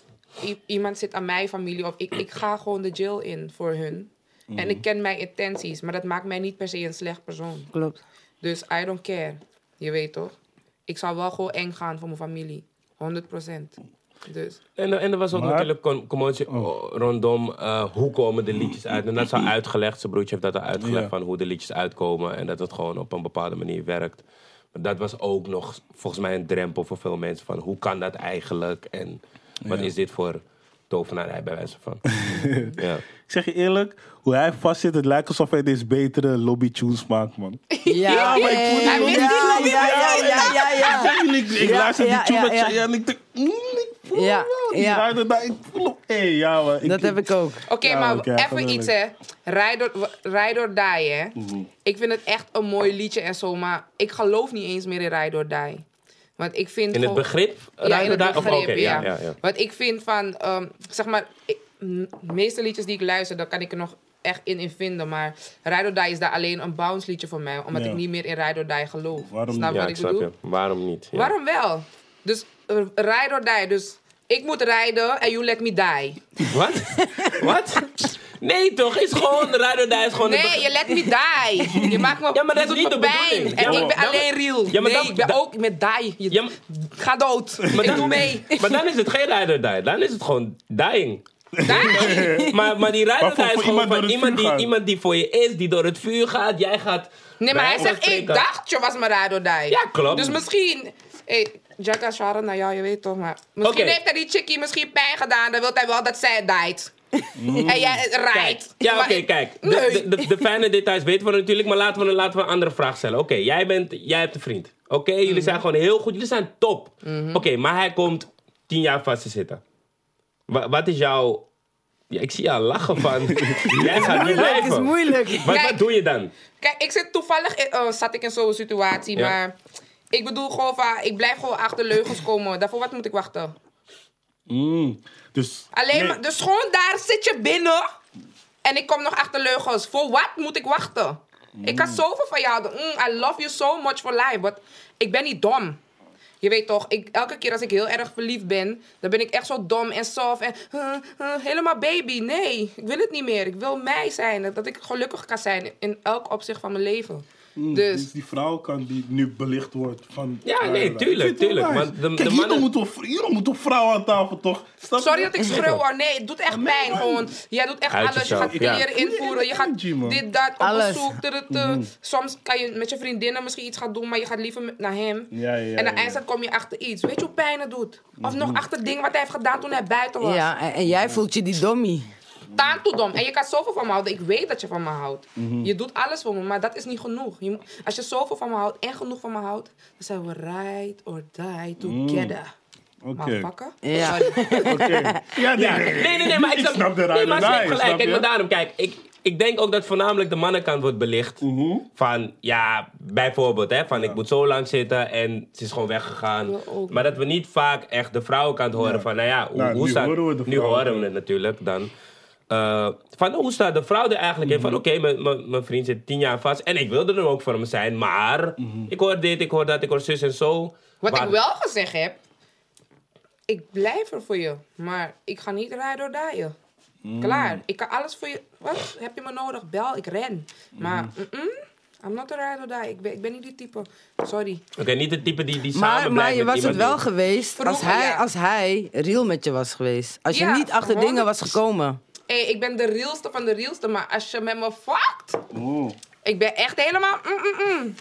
iemand zit aan mijn familie... of ik, ik ga gewoon de jail in voor hun. En ik ken mijn intenties. Maar dat maakt mij niet per se een slecht persoon. Klopt. Dus I don't care. Je weet toch? Ik zou wel gewoon eng gaan voor mijn familie. 100% Dus... En, en er was ook Maar- natuurlijk com- commotie rondom eh, hoe komen de liedjes uit. En dat is [CLEARS THROAT] al uitgelegd. Zijn broertje heeft dat al uitgelegd van hoe de liedjes uitkomen. En dat het gewoon op een bepaalde manier werkt. Dat was ook nog volgens mij een drempel voor veel mensen. Van hoe kan dat eigenlijk? En wat Ja. is dit voor tovenarij bij wijze van. [LAUGHS] ja. Ik zeg je eerlijk, hoe hij vast zit, het lijkt alsof hij deze betere lobby tunes maakt, man. [LAUGHS] Ja, maar ik voel die ja, lobby ja, ja, ja, ja, ja, ja. Ik luister die ja, tune en ik denk, mm, Ja, ja. ik voel hem. Hé, ja, man. Dat heb ik ook. Oké, Ja, maar oké, even geweldig. iets hè. Rij door, Rij door Die hè. Mhm. Ik vind het echt een mooi liedje en zo, maar ik geloof niet eens meer in Rij door Die. Want ik vind In het gewoon- begrip? Ja, in het of- begrip, oké, ja. ja, ja. Want ik vind van, ehm, zeg maar, ik- m- de meeste liedjes die ik luister, daar kan ik er nog echt in, in vinden. Maar Ride or Die is daar alleen een bounce liedje voor mij, omdat Ja. ik niet meer in Ride or Die geloof. Waarom Snap niet? je Ja, wat ik ik snap bedoel? je. Waarom niet? Ja. Waarom wel? Dus uh, Ride or Die, dus ik moet rijden en you let me die. Wat? Wat? Nee toch? Is gewoon, Rij door die is gewoon... een Nee, je let me die. Je maakt me, Ja, maar dat is niet de pijn. bedoeling. En Ja, ik ben maar- alleen real. Ja, maar nee, dat- ik ben ook met die. Je- Ja, maar- Ga dood. ik dan- doe mee. Maar dan is het geen Rij door die. Dan is het gewoon dying. Die. Maar, maar die Rij Maar door voor- die is gewoon van iemand die, iemand die voor je is, die door het vuur gaat. Jij gaat... Nee, maar hij zegt, ik dacht je was mijn rado die. Ja, klopt. Dus misschien... Hey, Jacka Sharon, nou ja, je weet toch, maar... Misschien heeft hij die chickie misschien pijn gedaan. Dan wil hij wel dat zij diet. Mm. En jij rijdt. Ja, oké, kijk. De, Nee. de, de, de fijne details weten we natuurlijk, maar laten we, laten we een andere vraag stellen. Oké, jij, bent, jij hebt een vriend. Oké, jullie Mhm. zijn gewoon heel goed, jullie zijn top. Oké, maar hij komt tien jaar vast te zitten. Wa- wat is jouw... Ja, ik zie jou lachen van... [LAUGHS] jij gaat niet Moeilijk, is blijven. moeilijk. Wat, Kijk. wat doe je dan? Kijk, ik zit toevallig... in- oh, zat ik in zo'n situatie, Ja. maar... Ik bedoel gewoon van... Ik blijf gewoon achter leugens komen. Daarvoor wat moet ik wachten? Mm, dus, Alleen nee, maar... Dus gewoon daar zit je binnen... En ik kom nog achter leugens. Voor wat moet ik wachten? Ik kan zoveel van jou doen. Mm, I love you so much for life. But ik ben niet dom. Je weet toch, ik, elke keer als ik heel erg verliefd ben, dan ben ik echt zo dom en soft en uh, uh, helemaal baby. Nee, ik wil het niet meer. Ik wil mij zijn. Dat ik gelukkig kan zijn in elk opzicht van mijn leven. Mm, dus, dus die vrouw kan die nu belicht wordt van... Ja, nee, tuurlijk, het tuurlijk, want de- Kijk, de mannen- moeten we, hierdoor moeten we vrouwen aan tafel, toch? Sorry dat ik schreeuw toch? hoor. Nee, het doet echt nee, pijn. man. Gewoon, jij doet echt Uit alles. Je gaat ja. kleren invoeren. Je gaat dit, dat, op Alles. bezoek. tu. Soms kan je met je vriendinnen misschien iets gaan doen, maar je gaat liever naar hem. Ja, ja, en aan ja. het eindstand kom je achter iets. Weet je hoe pijn het doet? Of nog achter dingen wat hij heeft gedaan toen hij buiten was. Ja, en, en jij voelt je die dommie. Taan toe dom. En je kan zoveel van me houden. Ik weet dat je van me houdt. Mhm. Je doet alles voor me, maar dat is niet genoeg. Je, als je zoveel van me houdt en genoeg van me houdt, dan zijn we ride or die together. Mm. Oké. Motherfucker. Ja. [LAUGHS] Oké. Ja, nee, nee, Nee, nee, nee, maar ik snap, snap de nee, maar rijderij, gelijk. snap Kijk, maar daarom, kijk, ik, ik denk ook dat voornamelijk de mannenkant wordt belicht. Mhm. Van, ja, bijvoorbeeld, hè, van ik moet zo lang zitten en ze is gewoon weggegaan. Ja. Maar dat we niet vaak echt de vrouwenkant horen Ja. van, nou ja, hoe, Nou, hoe nu staat... horen we de nu horen we het natuurlijk dan. Eh, van, hoe staat de vrouw er eigenlijk in? Mhm. Van, oké, mijn- vriend zit tien jaar vast en ik wilde er ook voor hem zijn, maar Mhm. ik hoor dit, ik hoor dat, ik hoor zus en zo. Wat ik wel gezegd heb, ik blijf er voor je, maar ik ga niet rijden door daaien. Mm. Klaar. Ik kan alles voor je. Wat? Heb je me nodig? Bel, ik ren. Maar, Mm. mm-mm, I'm not a ride or die. Ik ben, ik ben niet die type. Sorry. Oké, niet het type die, die samen Maar, maar je met was het wel die- geweest als hij, ja. als hij real met je was geweest. Als je niet achter dingen was 100%. gekomen. Ik ben de realste van de realste, maar als je met me fuckt, Oeh. ik ben echt helemaal. mm, mm, mm.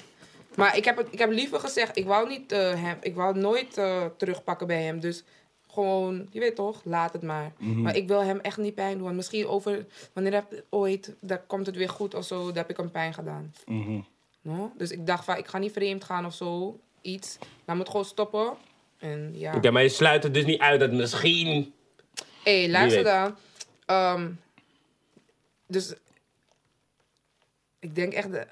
Maar ik heb, het, ik heb liever gezegd, ik wou, niet, eh, hem, ik wou nooit eh, terugpakken bij hem. Dus gewoon, je weet toch, laat het maar. Maar ik wil hem echt niet pijn doen. Misschien over, wanneer heb ooit, dan komt het weer goed of zo, dan heb ik hem pijn gedaan. Mhm. No? Dus ik dacht van, ik ga niet vreemd gaan of zo, iets. Laat me het gewoon stoppen. En ja. Oké, maar je sluit het dus niet uit dat misschien... Hé, hey, luister weet. dan. Ehm, dus ik denk echt... De,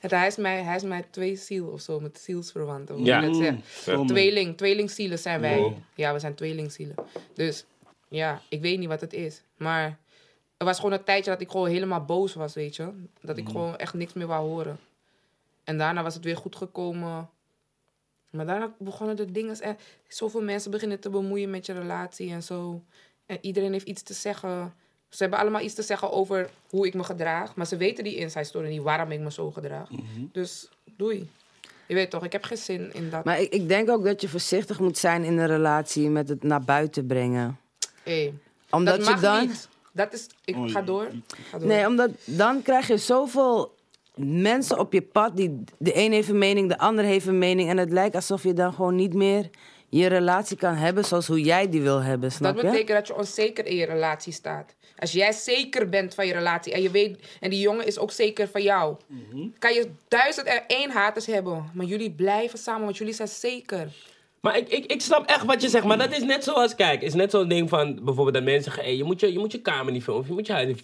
het, [LAUGHS] hij, is mij, hij is mij twee ziel of zo, met zielsverwanten. Ja. Zo, man. Tweeling, tweelingzielen zijn wij. Wow. Ja, we zijn tweelingzielen. Dus ja, ik weet niet wat het is. Maar er was gewoon een tijdje dat ik gewoon helemaal boos was, weet je. Dat ik gewoon echt niks meer wou horen. En daarna was het weer goed gekomen. Maar daarna begonnen de dingen... En zoveel mensen beginnen te bemoeien met je relatie en zo. En iedereen heeft iets te zeggen. Ze hebben allemaal iets te zeggen over hoe ik me gedraag. Maar ze weten die inside story niet waarom ik me zo gedraag. Dus doei. Je weet toch, ik heb geen zin in dat. Maar ik, ik denk ook dat je voorzichtig moet zijn in een relatie met het naar buiten brengen. Hey, Omdat dat je mag dan. niet. Dat is... Ik ga door. Ga door. Nee, omdat dan krijg je zoveel mensen op je pad. Die, de een heeft een mening, de ander heeft een mening. En het lijkt alsof je dan gewoon niet meer je relatie kan hebben zoals hoe jij die wil hebben, snap Dat je? betekent dat je onzeker in je relatie staat. Als jij zeker bent van je relatie en je weet, en die jongen is ook zeker van jou, Mhm. kan je duizend en één haters hebben, maar jullie blijven samen, want jullie zijn zeker. Maar ik, ik, ik snap echt wat je zegt. Maar dat is net zoals, kijk, is net zo'n ding van bijvoorbeeld dat mensen zeggen: hey, je, moet je, je moet je kamer niet filmen, of je moet je huis niet.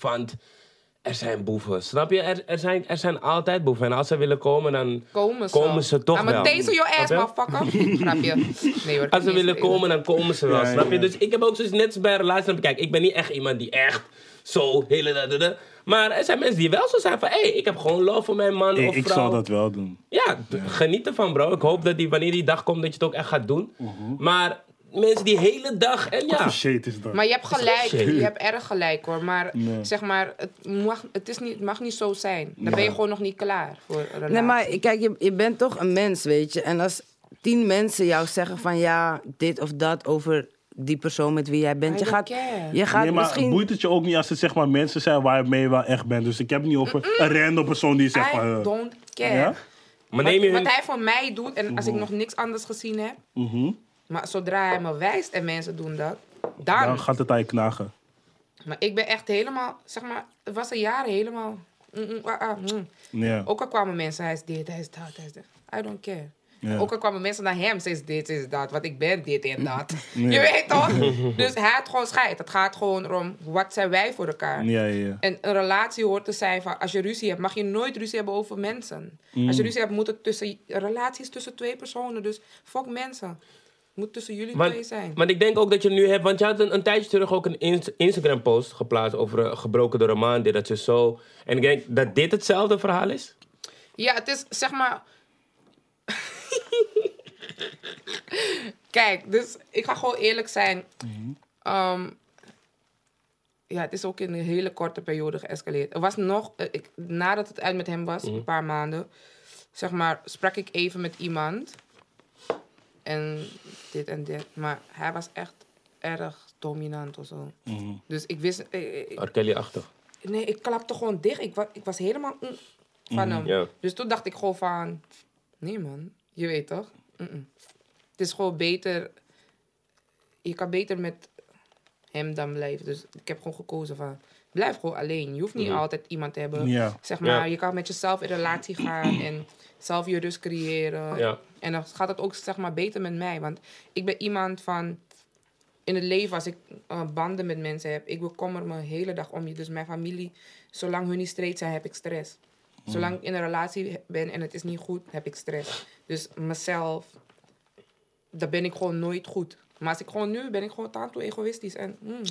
Er zijn boeven. Snap je? Er, er, zijn, er zijn altijd boeven. En als ze willen komen, dan Komen ze. komen ze toch I'm wel. taser your ass, Snap je? motherfucker. [LAUGHS] Nee hoor. Als ze willen komen, dan komen ze wel. Ja, snap je? ja. Dus ik heb ook zoiets net bij een relatie. snap je? Kijk, ik ben niet echt iemand die echt zo hele. da, da, da. Maar er zijn mensen die wel zo zijn van: hé, hey, ik heb gewoon love voor mijn man Ik, of ik vrouw. zou dat wel doen. Ja, d- geniet ervan, bro. Ik hoop dat die, wanneer die dag komt, dat je het ook echt gaat doen. Mhm. Maar mensen die hele dag. En ja. Wat voor shit is dat? Maar je hebt gelijk, je hebt erg gelijk hoor. Maar Nee. zeg maar, het mag, het, is niet, het mag niet zo zijn. Dan ben je gewoon nog niet klaar voor een relatie. Nee, maar kijk, je, je bent toch een mens, weet je. En als tien mensen jou zeggen van ja, dit of dat over die persoon met wie jij bent. Je don't gaat, care. je gaat nee, maar misschien... boeit het je ook niet als het zeg maar mensen zijn waar je mee wel echt bent. Dus ik heb het niet over een random persoon die zegt van... I eh, don't care. ja? Maar Wat, neem je wat hun... hij voor mij doet, en als ik nog niks anders gezien heb, Mhm. Maar zodra hij me wijst en mensen doen dat, dan. Dan gaat het aan je knagen. Maar ik ben echt helemaal, zeg maar, het was een jaar helemaal. mm, mm, ah, ah, mm. Ja. Ook al kwamen mensen, hij is dit, hij is dat, hij is dat. I don't care. Ook al kwamen mensen naar hem, ze is dit, ze is dat, want ik ben dit en dat. [LAUGHS] Je weet toch? dus hij had gewoon scheid. Het gaat gewoon om, wat zijn wij voor elkaar? Ja, ja, ja. En een relatie hoort te zijn van, als je ruzie hebt, mag je nooit ruzie hebben over mensen. Mm. Als je ruzie hebt, moet het tussen, relaties tussen twee personen. Dus fuck mensen. Het moet tussen jullie Maar, twee zijn. maar ik denk ook dat je nu hebt, want je had een, een tijdje terug ook een Inst- Instagram-post geplaatst over een gebroken door een man, dit, dat, je zo. En ik denk dat dit hetzelfde verhaal is. Ja, het is zeg maar. [LAUGHS] Kijk, dus ik ga gewoon eerlijk zijn. Ehm, ja, het is ook in een hele korte periode geëscaleerd. Er was nog, eh, ik, nadat het uit met hem was, een paar maanden, zeg maar, sprak ik even met iemand. En dit en dit. Maar hij was echt erg dominant of zo. Mhm. Dus ik wist, R. Kelly-achtig. nee, ik klapte gewoon dicht. Ik, wa ik was helemaal mm, van hem. Ja. Dus toen dacht ik gewoon van... Nee man, je weet toch? Het is gewoon beter... Je kan beter met hem dan blijven. Dus ik heb gewoon gekozen van... Blijf gewoon alleen. Je hoeft niet altijd iemand te hebben. Zeg maar, je kan met jezelf in relatie gaan en zelf je rust creëren. En dan gaat het ook zeg maar beter met mij. Want ik ben iemand van... In het leven, als ik eh, banden met mensen heb, ik bekommer me de hele dag om je. Dus mijn familie, zolang hun niet straight zijn, heb ik stress. Zolang ik in een relatie ben en het is niet goed, heb ik stress. Dus mezelf, daar ben ik gewoon nooit goed. Maar als ik gewoon nu ben ik gewoon taantoe egoïstisch en mm,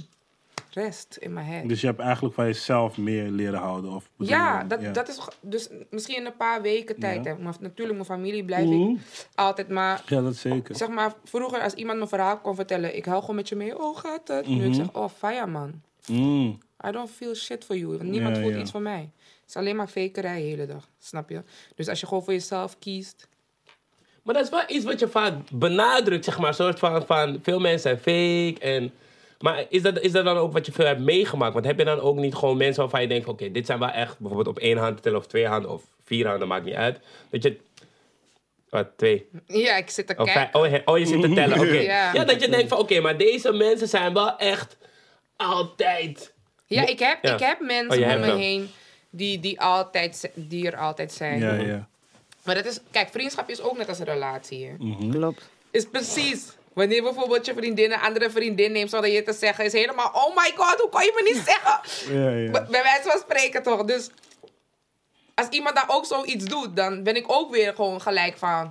rest in mijn head. Dus je hebt eigenlijk van jezelf meer leren houden? Of Ja, dat, dat is dus misschien in een paar weken tijd. Ja. Hè. Maar natuurlijk, mijn familie blijf Mhm. ik altijd maar. Ja, dat zeker. Zeg maar, vroeger als iemand mijn verhaal kon vertellen, ik huil gewoon met je mee. Oh, gaat het? Nu ik Mhm. zeg, oh, fire man. Mm. I don't feel shit for you. Want niemand Ja, voelt ja. iets van mij. Het is alleen maar fakerij de hele dag. Snap je? Dus als je gewoon voor jezelf kiest. Maar dat is wel iets wat je vaak benadrukt, zeg maar. Een soort van, van veel mensen zijn fake. En, maar is dat, is dat dan ook wat je veel hebt meegemaakt? Want heb je dan ook niet gewoon mensen waarvan je denkt... Oké, dit zijn wel echt bijvoorbeeld op één hand te tellen of twee handen of vier handen, maakt niet uit. Dat je... Wat, twee? Ja, ik zit te Oh, kijken. oh, he- oh, je zit te tellen, oké. [LAUGHS] Ja. Ja, dat je denkt van, oké, maar deze mensen zijn wel echt altijd... Ja, ik heb, Ja. ik heb Oh, mensen om hebt me wel. heen die, die, altijd, die er altijd zijn. Ja, ja. Maar dat is, kijk, vriendschap is ook net als een relatie. Hè? Mhm. Klopt. Is precies. Wanneer bijvoorbeeld je vriendin een andere vriendin neemt zonder je te zeggen, is helemaal, oh my god, hoe kan je me niet [LAUGHS] zeggen? Ja, ja. Bij wijze van spreken toch. Dus als iemand daar ook zoiets doet, dan ben ik ook weer gewoon gelijk van.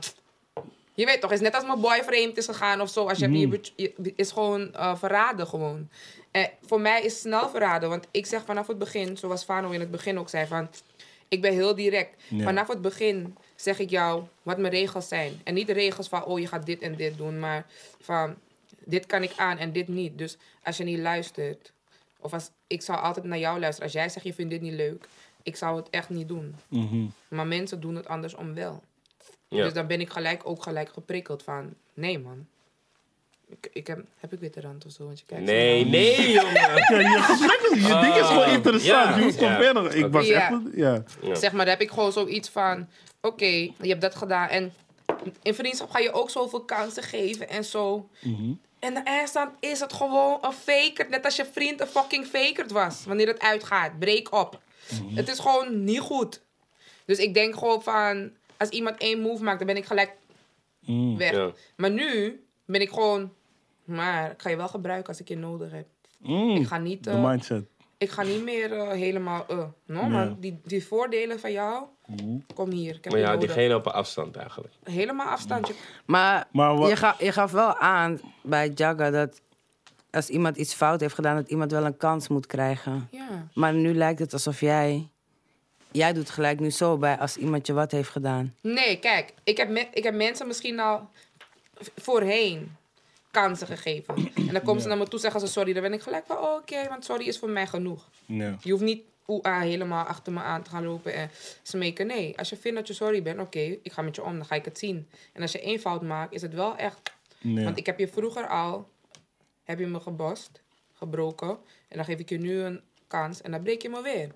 Je weet toch, is net als mijn boy vreemd is gegaan of zo. Als je, Mm. je, is gewoon eh, verraden gewoon. En voor mij is snel verraden, want ik zeg vanaf het begin, zoals Fano in het begin ook zei, van ik ben heel direct. Ja. Vanaf het begin zeg ik jou wat mijn regels zijn. En niet de regels van, oh je gaat dit en dit doen, maar van dit kan ik aan en dit niet. Dus als je niet luistert, of als ik zou altijd naar jou luisteren. Als jij zegt je vindt dit niet leuk, ik zou het echt niet doen. Mhm. Maar mensen doen het andersom wel. Ja. Dus dan ben ik gelijk ook gelijk geprikkeld van, nee man. Ik, ik heb, heb ik witte rand of zo? Want je kijkt zo Nee, nee, [LAUGHS] jongen. Ja, je gesprek is, je ding is gewoon Ah, interessant. je moet gewoon verder. Ik was echt... Ja. Zeg maar, dan heb ik gewoon zoiets van, oké, je hebt dat gedaan. En in vriendschap ga je ook zoveel kansen geven en zo. Mhm. En de eindstand is het gewoon een faker. Net als je vriend een fucking fakerd was. Wanneer het uitgaat. Breek op. Mhm. Het is gewoon niet goed. Dus ik denk gewoon van... Als iemand één move maakt, dan ben ik gelijk Mm. weg. Ja. Maar nu ben ik gewoon... Maar ik ga je wel gebruiken als ik je nodig heb. Mm. Ik ga niet... De eh, mindset. ik ga niet meer eh, helemaal... eh no, maar die, die voordelen van jou... Mhm. Kom hier, ik heb Maar ja, nodig. diegene op een afstand eigenlijk. Helemaal afstandje. Maar, Maar wat- je, ga, je gaf wel aan bij Jagga dat als iemand iets fout heeft gedaan, dat iemand wel een kans moet krijgen. Ja. Maar nu lijkt het alsof jij. Jij doet gelijk nu zo bij als iemand je wat heeft gedaan. Nee, kijk, ik heb, me- ik heb mensen misschien al voorheen kansen gegeven. En dan komen ze naar me toe zeggen ze sorry. Dan ben ik gelijk van, oh, oké, want sorry is voor mij genoeg. Je hoeft niet helemaal achter me aan te gaan lopen en smeken. Nee, als je vindt dat je sorry bent, oké, ik ga met je om, dan ga ik het zien. En als je één fout maakt, is het wel echt... Ja. Want ik heb je vroeger al, heb je me gebost, gebroken. En dan geef ik je nu een kans en dan breek je me weer.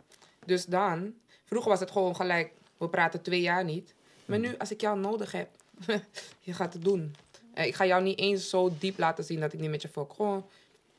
Dus dan, vroeger was het gewoon gelijk, we praten twee jaar niet. Maar nu, als ik jou nodig heb, [LAUGHS] je gaat het doen. Eh, Ik ga jou niet eens zo diep laten zien dat ik niet met je fok. Gewoon,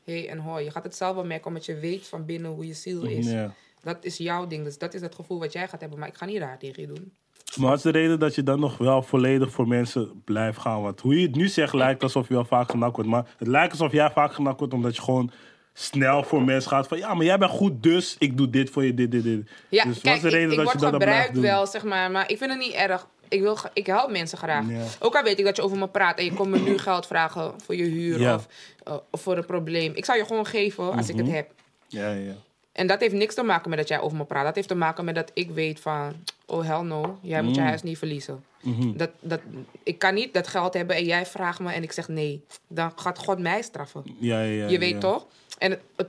hey en hoi. Je gaat het zelf wel merken, omdat je weet van binnen hoe je ziel is. Ja. Dat is jouw ding, dus dat is het gevoel wat jij gaat hebben. Maar ik ga niet raar tegen je doen. Maar wat is de reden dat je dan nog wel volledig voor mensen blijft gaan? Want hoe je het nu zegt lijkt alsof je wel vaak genakt wordt. Maar het lijkt alsof jij vaak genakt wordt omdat je gewoon snel voor mensen gaat. Van ja, maar jij bent goed, dus ik doe dit voor je, dit, dit, dit. Ja, dus kijk, wat is de reden ik, ik dat je word dat dan blijft gebruikt doen? wel, zeg maar. Maar ik vind het niet erg. Ik, wil, ik help mensen graag. Ja. Ook al weet ik dat je over me praat en je komt me nu geld vragen voor je huur Ja. of, eh, of voor een probleem. Ik zou je gewoon geven als ik het Mhm. heb. Ja, ja. En dat heeft niks te maken met dat jij over me praat. Dat heeft te maken met dat ik weet van... Oh, hell no. Jij moet je Mm. huis niet verliezen. Mhm. Dat, dat, ik kan niet dat geld hebben en jij vraagt me en ik zeg nee. Dan gaat God mij straffen. Ja, ja, ja, je weet ja. toch? En het, het-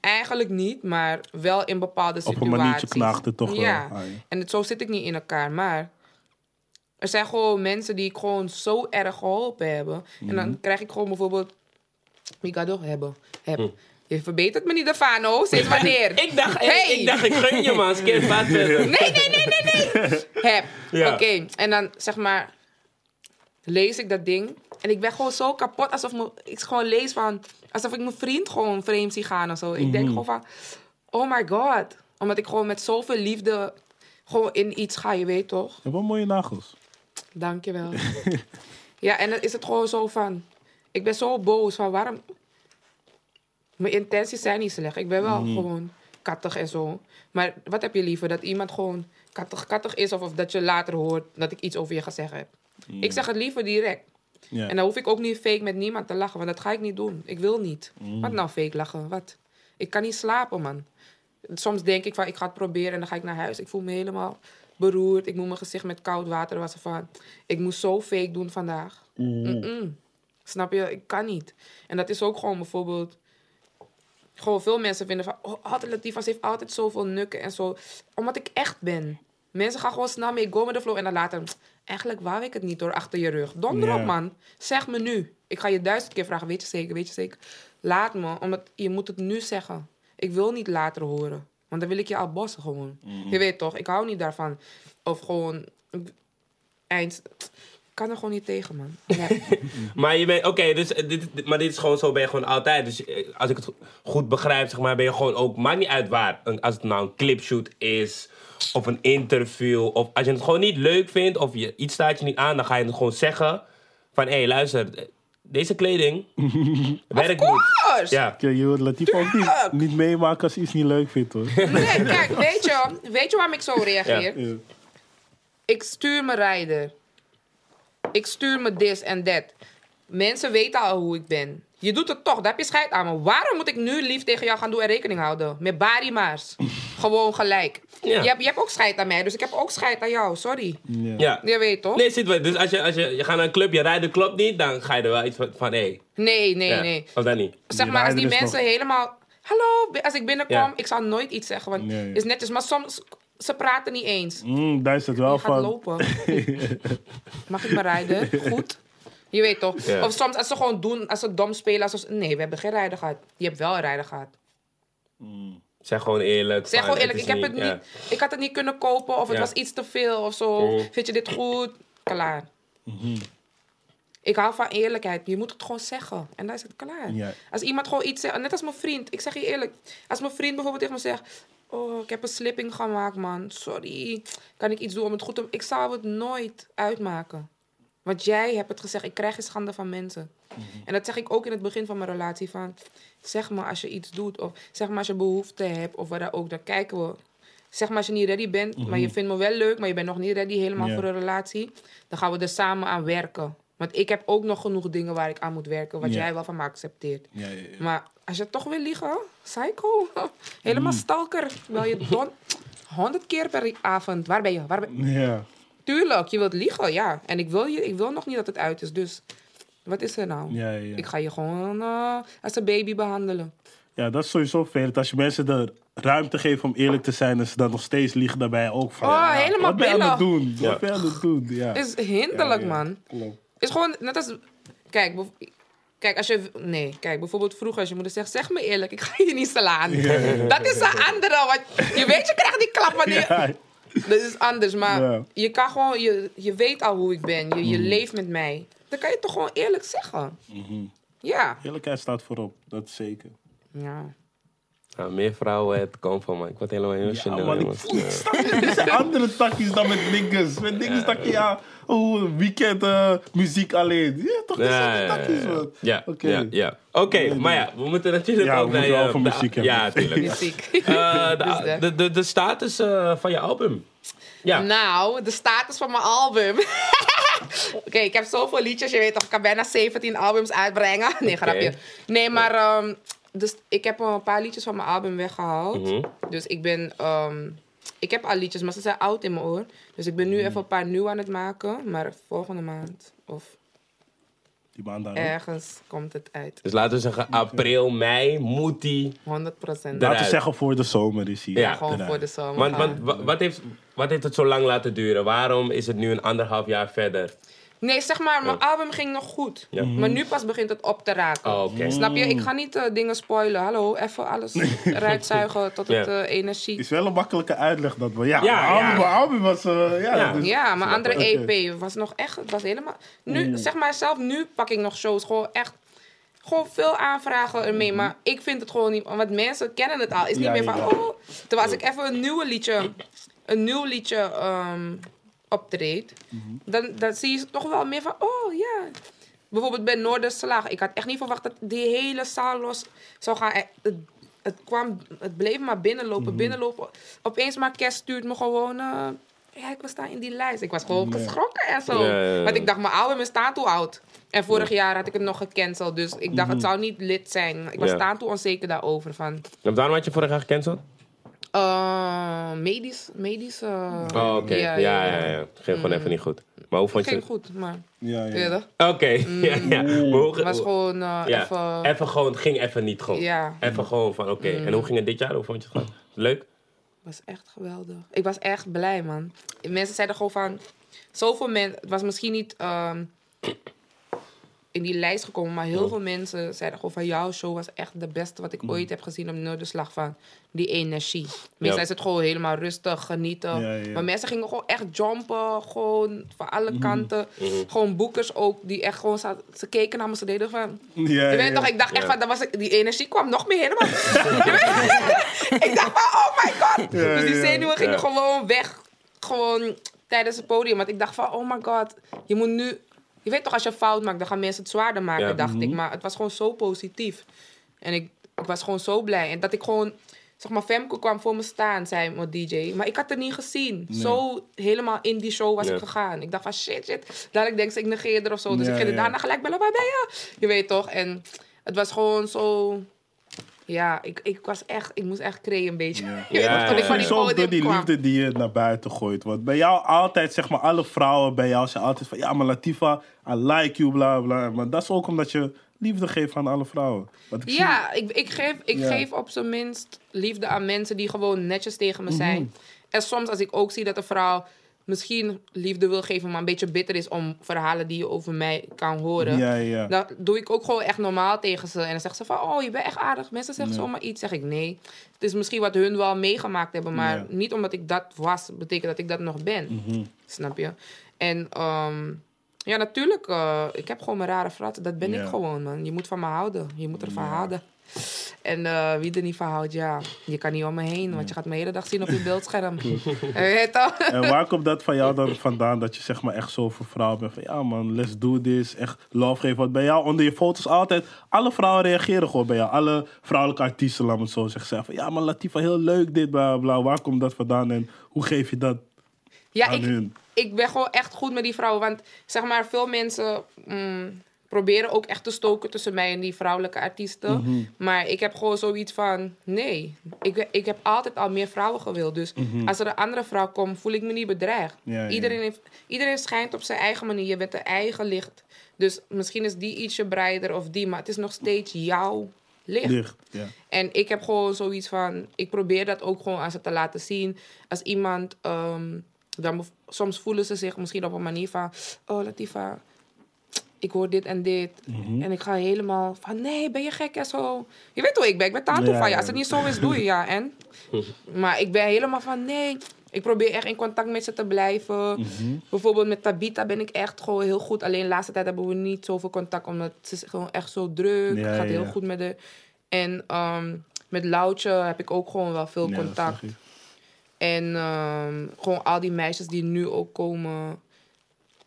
eigenlijk niet, maar wel in bepaalde Op situaties. een maniertje knaagt het toch wel. Ja. Ah, ja. En het, zo zit ik niet in elkaar. Maar er zijn gewoon mensen die ik gewoon zo erg geholpen hebben. En Mhm. dan krijg ik gewoon bijvoorbeeld... Migado hebben. Heb. Je verbetert me niet, Defano. Sinds wanneer? [LAUGHS] Ik dacht, Hey! ik, dacht, ik gun je man, skip wat verder. Nee, nee, nee, nee, nee. [LAUGHS] Heb. Ja. Oké. En dan zeg maar... Lees ik dat ding. En ik ben gewoon zo kapot. Alsof me, ik gewoon lees van... Alsof ik mijn vriend gewoon vreemd zie gaan of zo. Ik denk gewoon van... Oh my god. Omdat ik gewoon met zoveel liefde... Gewoon in iets ga, je weet toch? Je hebt wel mooie nagels. Dankjewel. [LAUGHS] ja, en dan is het gewoon zo van... Ik ben zo boos van waarom... Mijn intenties zijn niet slecht. Ik ben wel gewoon kattig en zo. Maar wat heb je liever? Dat iemand gewoon kattig, kattig is... Of, of dat je later hoort dat ik iets over je gezegd heb. Ik zeg het liever direct. En dan hoef ik ook niet fake met niemand te lachen. Want dat ga ik niet doen. Ik wil niet. Wat nou fake lachen? Wat? Ik kan niet slapen, man. Soms denk ik van, ik ga het proberen en dan ga ik naar huis. Ik voel me helemaal beroerd. Ik moet mijn gezicht met koud water wassen van... Ik moest zo fake doen vandaag. Mm-mm. Snap je? Ik kan niet. En dat is ook gewoon bijvoorbeeld... Gewoon veel mensen vinden van... Oh, altijd Latifah, heeft altijd zoveel nukken en zo. Omdat ik echt ben. Mensen gaan gewoon snel mee, go met de flow. En dan later... Eigenlijk wou ik het niet door achter je rug. Donder op, man. Zeg me nu. Ik ga je duizend keer vragen. Weet je zeker? Weet je zeker? Laat me. Omdat je moet het nu zeggen. Ik wil niet later horen. Want dan wil ik je al bossen gewoon. Je weet toch? Ik hou niet daarvan. Of gewoon... Eind... Ik kan er gewoon niet tegen, man. Ja. [LAUGHS] Maar je bent, oké, dus eh, dit, dit- maar dit is gewoon zo, ben je gewoon altijd. Dus eh, als ik het goed begrijp, zeg maar, ben je gewoon ook, maakt niet uit waar. Een- Als het nou een clipshoot is, of een interview, of als je het gewoon niet leuk vindt, of je, iets staat je niet aan, dan ga je het gewoon zeggen. Van, hé, hey, luister, eh, deze kleding [LAUGHS] werkt niet. course. Ja. Kijk, je wilt Latif ook niet, niet meemaken als hij iets niet leuk vindt, hoor. Nee, kijk, [LAUGHS] weet je, weet je waarom ik zo reageer? Ja. Ik stuur mijn rijder. Ik stuur me this en that. Mensen weten al hoe ik ben. Je doet het toch, daar heb je scheid aan me. Waarom moet ik nu lief tegen jou gaan doen en rekening houden? Met Barry Maas. [LAUGHS] Gewoon gelijk. Ja. Je, hebt, je hebt ook scheid aan mij, dus ik heb ook scheid aan jou. Sorry. Ja. ja. Je weet toch? Nee, zit wel. Dus als je, als je, je gaat naar een club, je rijdt de klopt niet, dan ga je er wel iets van, hé. Hey, Nee, nee, ja. nee. Of dat niet. Zeg Die maar, als die is mensen helemaal... Hallo, als ik binnenkom, Ja. ik zal nooit iets zeggen. Want Nee. het is netjes. Maar soms, ze praten niet eens. Mm, daar is het wel Je gaat van. lopen. [LAUGHS] Mag ik maar rijden? Goed. Je weet toch? Ja. Of soms als ze gewoon doen, als ze dom spelen. Als ze, nee, we hebben geen rijder gehad. Je hebt wel een rijder gehad. Zeg gewoon eerlijk. Zeg gewoon eerlijk, ik, heb het ja. niet, ik had het niet kunnen kopen. Of het Ja. was iets te veel of zo. Mhm. Vind je dit goed? Klaar. Ik hou van eerlijkheid. Je moet het gewoon zeggen. En dan is het klaar. Ja. Als iemand gewoon iets zegt, net als mijn vriend. Ik zeg je eerlijk. Als mijn vriend bijvoorbeeld tegen me zegt... Oh, ik heb een slipping gemaakt, man. Sorry. Kan ik iets doen om het goed te... Ik zou het nooit uitmaken. Want jij hebt het gezegd. Ik krijg geen schande van mensen. En dat zeg ik ook in het begin van mijn relatie. Van, zeg maar als je iets doet. Of zeg maar als je behoefte hebt. Of wat dan ook. Dan kijken we. Zeg maar als je niet ready bent. Maar je vindt me wel leuk. Maar je bent nog niet ready helemaal voor een relatie. Dan gaan we er samen aan werken. Want ik heb ook nog genoeg dingen waar ik aan moet werken. Wat jij wel van me accepteert. Maar als je toch wil liegen, psycho. [LAUGHS] Helemaal Mm. stalker. Wil je don... 100 keer per avond. Waar ben je? Waar ben... Ja. Tuurlijk, je wilt liegen, ja. En ik wil, je, ik wil nog niet dat het uit is. Dus wat is er nou? Ja, ja. Ik ga je gewoon eh, als een baby behandelen. Ja, dat is sowieso vervelend. Als je mensen de ruimte geeft om eerlijk te zijn... en ze dan nog steeds liegen daarbij ook van... Oh, ja, helemaal Wat ben je aan het billig. doen? Wat ben je aan het doen? Ja. Het is hinderlijk, Ja, ja. man. Klopt. is gewoon net als. Kijk, kijk, als je. Nee, kijk, bijvoorbeeld vroeger als je moeder zegt: zeg me eerlijk, ik ga je niet slaan. Dat is een andere. Want je weet, je krijgt die klap wanneer. Dat is anders, maar Ja. Je kan gewoon. Je, je weet al hoe ik ben. Je, je leeft met mij. Dan kan je toch gewoon eerlijk zeggen. Mhm. Ja. Eerlijkheid staat voorop, dat zeker. Ja. Ja, meer vrouwen, het komt van mij. Ik word helemaal Ja, emotioneel. man, ik jongens. voel het. [LAUGHS] Er [LAUGHS] andere takjes dan met niggas. Met niggas tak je, ja, oh, weekend eh, muziek alleen. Ja, toch, dat Ja, zijn ja, de takjes, ja, man. ja. Oké. ja, ja. Oké, maar ja, we moeten natuurlijk Ja, we ook naar moeten je... wel van de- muziek hebben. Ja, tuurlijk. [LAUGHS] Muziek. De, de- de, de, de status eh, van je album. Ja. Nou, de status van mijn album. Oké, ik heb zoveel liedjes. Je weet toch, ik kan bijna 17 albums uitbrengen. Nee, grapje. Nee, maar ehm, dus ik heb een paar liedjes van mijn album weggehaald. Mhm. Dus ik ben... ehm, ik heb al liedjes, maar ze zijn oud in mijn oor. Dus ik ben nu even een paar nieuw aan het maken. Maar volgende maand of Die baan daar ook. ergens komt het uit. Dus laten we zeggen, april, mei moet die... 100 procent. Daar- Laten we zeggen voor de zomer is hij. Ja, gewoon eruit. voor de zomer. Want, want wa- wat, heeft, wat heeft het zo lang laten duren? Waarom is het nu een anderhalf jaar verder? Nee, zeg maar, mijn album ging nog goed. Ja. Maar nu pas begint het op te raken. Oh. Snap je? Ik ga niet eh, dingen spoilen. Hallo, even alles [LAUGHS] eruit zuigen tot het eh, energie. Is wel een makkelijke uitleg dat we. Ja, Ja, mijn album, mijn album was. eh, ja, Ja. dus- Ja, mijn andere. EP was nog echt, het was helemaal... Nu, zeg maar zelf, nu pak ik nog shows gewoon echt... Gewoon veel aanvragen ermee, maar ik vind het gewoon niet... Want mensen kennen het al. is niet Ja, meer van, ja. oh... Terwijl als ik even een nieuwe liedje... Een nieuw liedje ehm optreed... Dan, dan zie je toch wel meer van, oh ja... Bijvoorbeeld bij Noorderslag. Ik had echt niet verwacht dat die hele zaal los zou gaan. Eh, Het, het, kwam, het bleef maar binnenlopen, binnenlopen. Opeens maar Kes stuurt me gewoon... eh, ja, ik was daar in die lijst. Ik was gewoon geschrokken en zo. Ja, ja, ja. Want ik dacht, mijn album is Tattoo oud. En vorig jaar had ik het nog gecanceld. Dus ik dacht, het zou niet lid zijn. Ik was. Tattoo onzeker daarover. Van, En waarom had je vorig jaar gecanceld? Eh, medisch, medisch. eh, Oh, oké. Ja, ja, ja. Het ging gewoon even niet goed. Maar hoe vond je Ging het? goed, maar... Ja, ja. Oké, [LAUGHS] ja, ja. Maar hoe- Het was gewoon eh, ja. even... even gewoon, het ging even niet goed. Ja. Mm. Even gewoon van, oké. En hoe ging het dit jaar? Hoe vond je het gewoon? Leuk? was echt geweldig. Ik was echt blij, man. Mensen zeiden gewoon van... Zoveel mensen... Het was misschien niet ehm, in die lijst gekomen... maar heel veel mensen zeiden gewoon van... jouw show was echt de beste wat ik ooit heb gezien... op Noorderslag van die energie. Meestal Ja. is het gewoon helemaal rustig, genieten. Ja, ja. Maar mensen gingen gewoon echt jumpen. Gewoon van alle kanten. Gewoon boekers ook, die echt gewoon... Zaten, ze keken naar me, ze deden van... Ja, Je weet toch, ik dacht echt van, dat was, die energie kwam nog meer helemaal. [LAUGHS] [LAUGHS] Ik dacht van, oh my god. Dus die zenuwen gingen gewoon weg. Gewoon tijdens het podium. Want ik dacht van, oh my god, je moet nu... Je weet toch, als je fout maakt, dan gaan mensen het zwaarder maken, Ja. dacht ik. Maar het was gewoon zo positief. En ik, ik was gewoon zo blij. En dat ik gewoon... Zeg maar, Femke kwam voor me staan, zei mijn DJ. Maar ik had het niet gezien. Zo helemaal in die show was ik gegaan. Ik dacht van, shit, shit. Dadelijk denk ze, ik negeer er of zo. Dus Ja, ik ging er ja. daarna gelijk bellen, waar ben je? Je weet toch? En het was gewoon zo... Ja, ik, ik was echt... Ik moest echt creëren een beetje. Ja. Je [LAUGHS] weet Ja, ja, van ja. die Sowieso door die kwam. liefde die je naar buiten gooit. Want bij jou altijd, zeg maar, alle vrouwen bij jou zijn altijd van... Ja, maar Latifa, I like you, bla bla. Maar dat is ook omdat je liefde geeft aan alle vrouwen. Want ik zie- Ja, ik, ik, geef, ik Ja. geef op zijn minst liefde aan mensen die gewoon netjes tegen Mhm. me zijn. En soms als ik ook zie dat een vrouw misschien liefde wil geven, maar een beetje bitter is om verhalen die je over mij kan horen. Ja, ja. Dan doe ik ook gewoon echt normaal tegen ze. En dan zegt ze van, oh, je bent echt aardig. Mensen zeggen Ja. zomaar iets. Zeg ik, nee. Het is misschien wat hun wel meegemaakt hebben. Maar Ja. niet omdat ik dat was, betekent dat ik dat nog ben. Mhm. Snap je? En ehm, Ja, natuurlijk. eh, ik heb gewoon mijn rare frat. Dat ben Ja. ik gewoon, man. Je moet van me houden. Je moet ervan Ja. houden. En eh, wie er niet van houdt, ja, je kan niet om me heen. Want je gaat me de hele dag zien op je beeldscherm. [LAUGHS] Je weet toch? En waar komt dat van jou dan vandaan? Dat je zeg maar echt zo voor vrouwen bent van ja man, let's do this. Echt love geven. Want bij jou onder je foto's altijd, alle vrouwen reageren gewoon bij jou. Alle vrouwelijke artiesten, laat me het zo zeggen. Zeggen van ja man, Latifa, heel leuk dit, bla bla. Waar komt dat vandaan en hoe geef je dat Ja, aan ik, hun? ik ben gewoon echt goed met die vrouwen. Want zeg maar, veel mensen mm, proberen ook echt te stoken tussen mij en die vrouwelijke artiesten. Mhm. Maar ik heb gewoon zoiets van: nee, ik, ik heb altijd al meer vrouwen gewild. Dus als er een andere vrouw komt, voel ik me niet bedreigd. Mhm. Ja. Iedereen, heeft, iedereen schijnt op zijn eigen manier. Je bent een eigen licht. Dus misschien is die ietsje breider of die, maar het is nog steeds jouw licht. Licht, ja. En ik heb gewoon zoiets van, ik probeer dat ook gewoon aan ze te laten zien. Als iemand, ehm, dan soms voelen ze zich misschien op een manier van, oh Latifa, ik hoor dit en dit. Mhm. En ik ga helemaal van, nee, ben je gek en zo. Je weet hoe ik ben, ik ben tattoo Ja, van je. ja. Als het niet zo is, doe je ja. En? Maar ik ben helemaal van, nee, ik probeer echt in contact met ze te blijven. Mhm. Bijvoorbeeld met Tabita ben ik echt gewoon heel goed. Alleen de laatste tijd hebben we niet zoveel contact, omdat ze is gewoon echt zo druk. Ja, het gaat heel goed met haar. En ehm, met Loutje heb ik ook gewoon wel veel contact. En ehm, gewoon al die meisjes die nu ook komen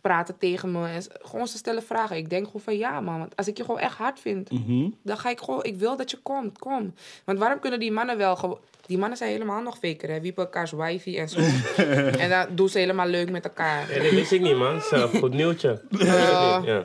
praten tegen me. En gewoon ze stellen vragen. Ik denk gewoon van ja man, want als ik je gewoon echt hard vind, Mhm. dan ga ik gewoon, ik wil dat je komt, kom. Want waarom kunnen die mannen wel gewoon... Die mannen zijn helemaal nog faker, hè. Wiepen elkaars wifi en zo. [LAUGHS] en dan doen ze helemaal leuk met elkaar. Ja, dat wist ik niet, man. Zo, goed nieuwtje. [LAUGHS] Ja. Ja.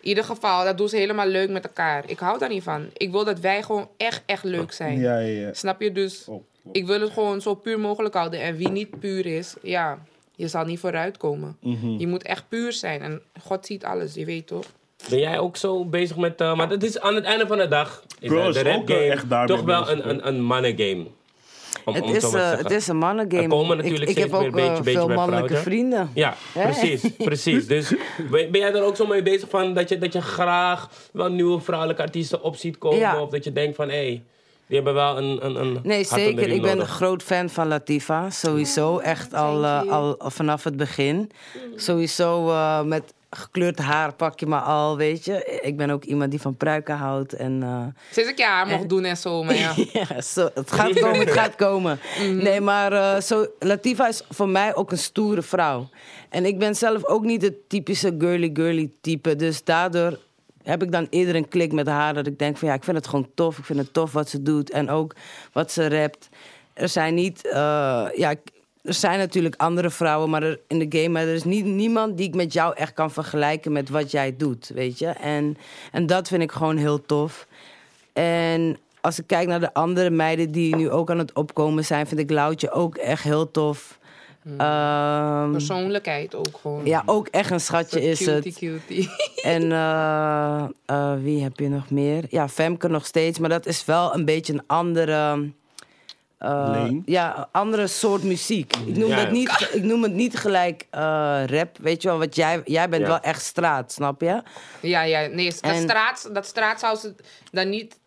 In ieder geval, dat doen ze helemaal leuk met elkaar. Ik hou daar niet van. Ik wil dat wij gewoon echt, echt leuk zijn. Ja, ja, ja. Snap je? Dus Oh, oh. ik wil het gewoon zo puur mogelijk houden. En wie niet puur is, ja, je zal niet vooruitkomen. Mhm. Je moet echt puur zijn. En God ziet alles, je weet toch? Ben jij ook zo bezig met... eh, maar het is aan het einde van de dag... Is Bro, is de rap ook, eh, game toch wel een, een, een mannengame. Om, Het om is, zeggen. het is een mannengame. Er komen natuurlijk ik, ik heb steeds ook meer beetje- eh, beetje veel bij mannelijke vrouwen. vrienden. Ja, [LAUGHS] precies, precies. Dus ben, ben jij er ook zo mee bezig van dat je, dat je graag wel nieuwe vrouwelijke artiesten op ziet komen? Ja. Of dat je denkt van, hé, hey, die hebben wel een, een, een Nee, zeker. Ik ben een groot fan van Latifa. Sowieso. Echt al, eh, al vanaf het begin. Sowieso eh, met gekleurd haar pak je me al, weet je. Ik ben ook iemand die van pruiken houdt. En, eh, Sinds ik je haar mocht doen en zo, maar ja. [LAUGHS] ja, zo, het gaat [LAUGHS] komen, het gaat komen. Nee, maar eh, zo, Latifa is voor mij ook een stoere vrouw. En ik ben zelf ook niet het typische girly-girly type. Dus daardoor heb ik dan eerder een klik met haar. Dat ik denk van ja, ik vind het gewoon tof. Ik vind het tof wat ze doet. En ook wat ze rapt. Er zijn niet... eh, ja, er zijn natuurlijk andere vrouwen maar er, in de game, maar er is niet, niemand die ik met jou echt kan vergelijken met wat jij doet, weet je. En, en dat vind ik gewoon heel tof. En als ik kijk naar de andere meiden die nu ook aan het opkomen zijn, vind ik Loutje ook echt heel tof. Ehm, Persoonlijkheid ook gewoon. ja, ook echt een schatje is cutie, het. cutie. [LAUGHS] En eh, eh, wie heb je nog meer? Ja, Femke nog steeds, maar dat is wel een beetje een andere. eh, Lane? ja, een andere soort muziek. Ik noem, Ja, dat ja. niet, ik noem het niet gelijk eh, rap. Weet je wel, wat jij, jij bent Ja. wel echt straat, snap je? Ja, ja, nee, dat, En- straat, dat straat zou ze dan niet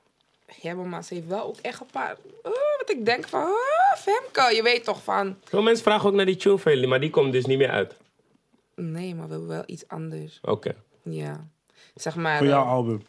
hebben, maar ze heeft wel ook echt een paar... Oh, wat ik denk van, Femke, je weet toch van... Veel mensen vragen ook naar die tune van jullie, maar die komt dus niet meer uit. Nee, maar we hebben wel iets anders. Oké. Ja. Zeg maar... Voor jouw eh, album.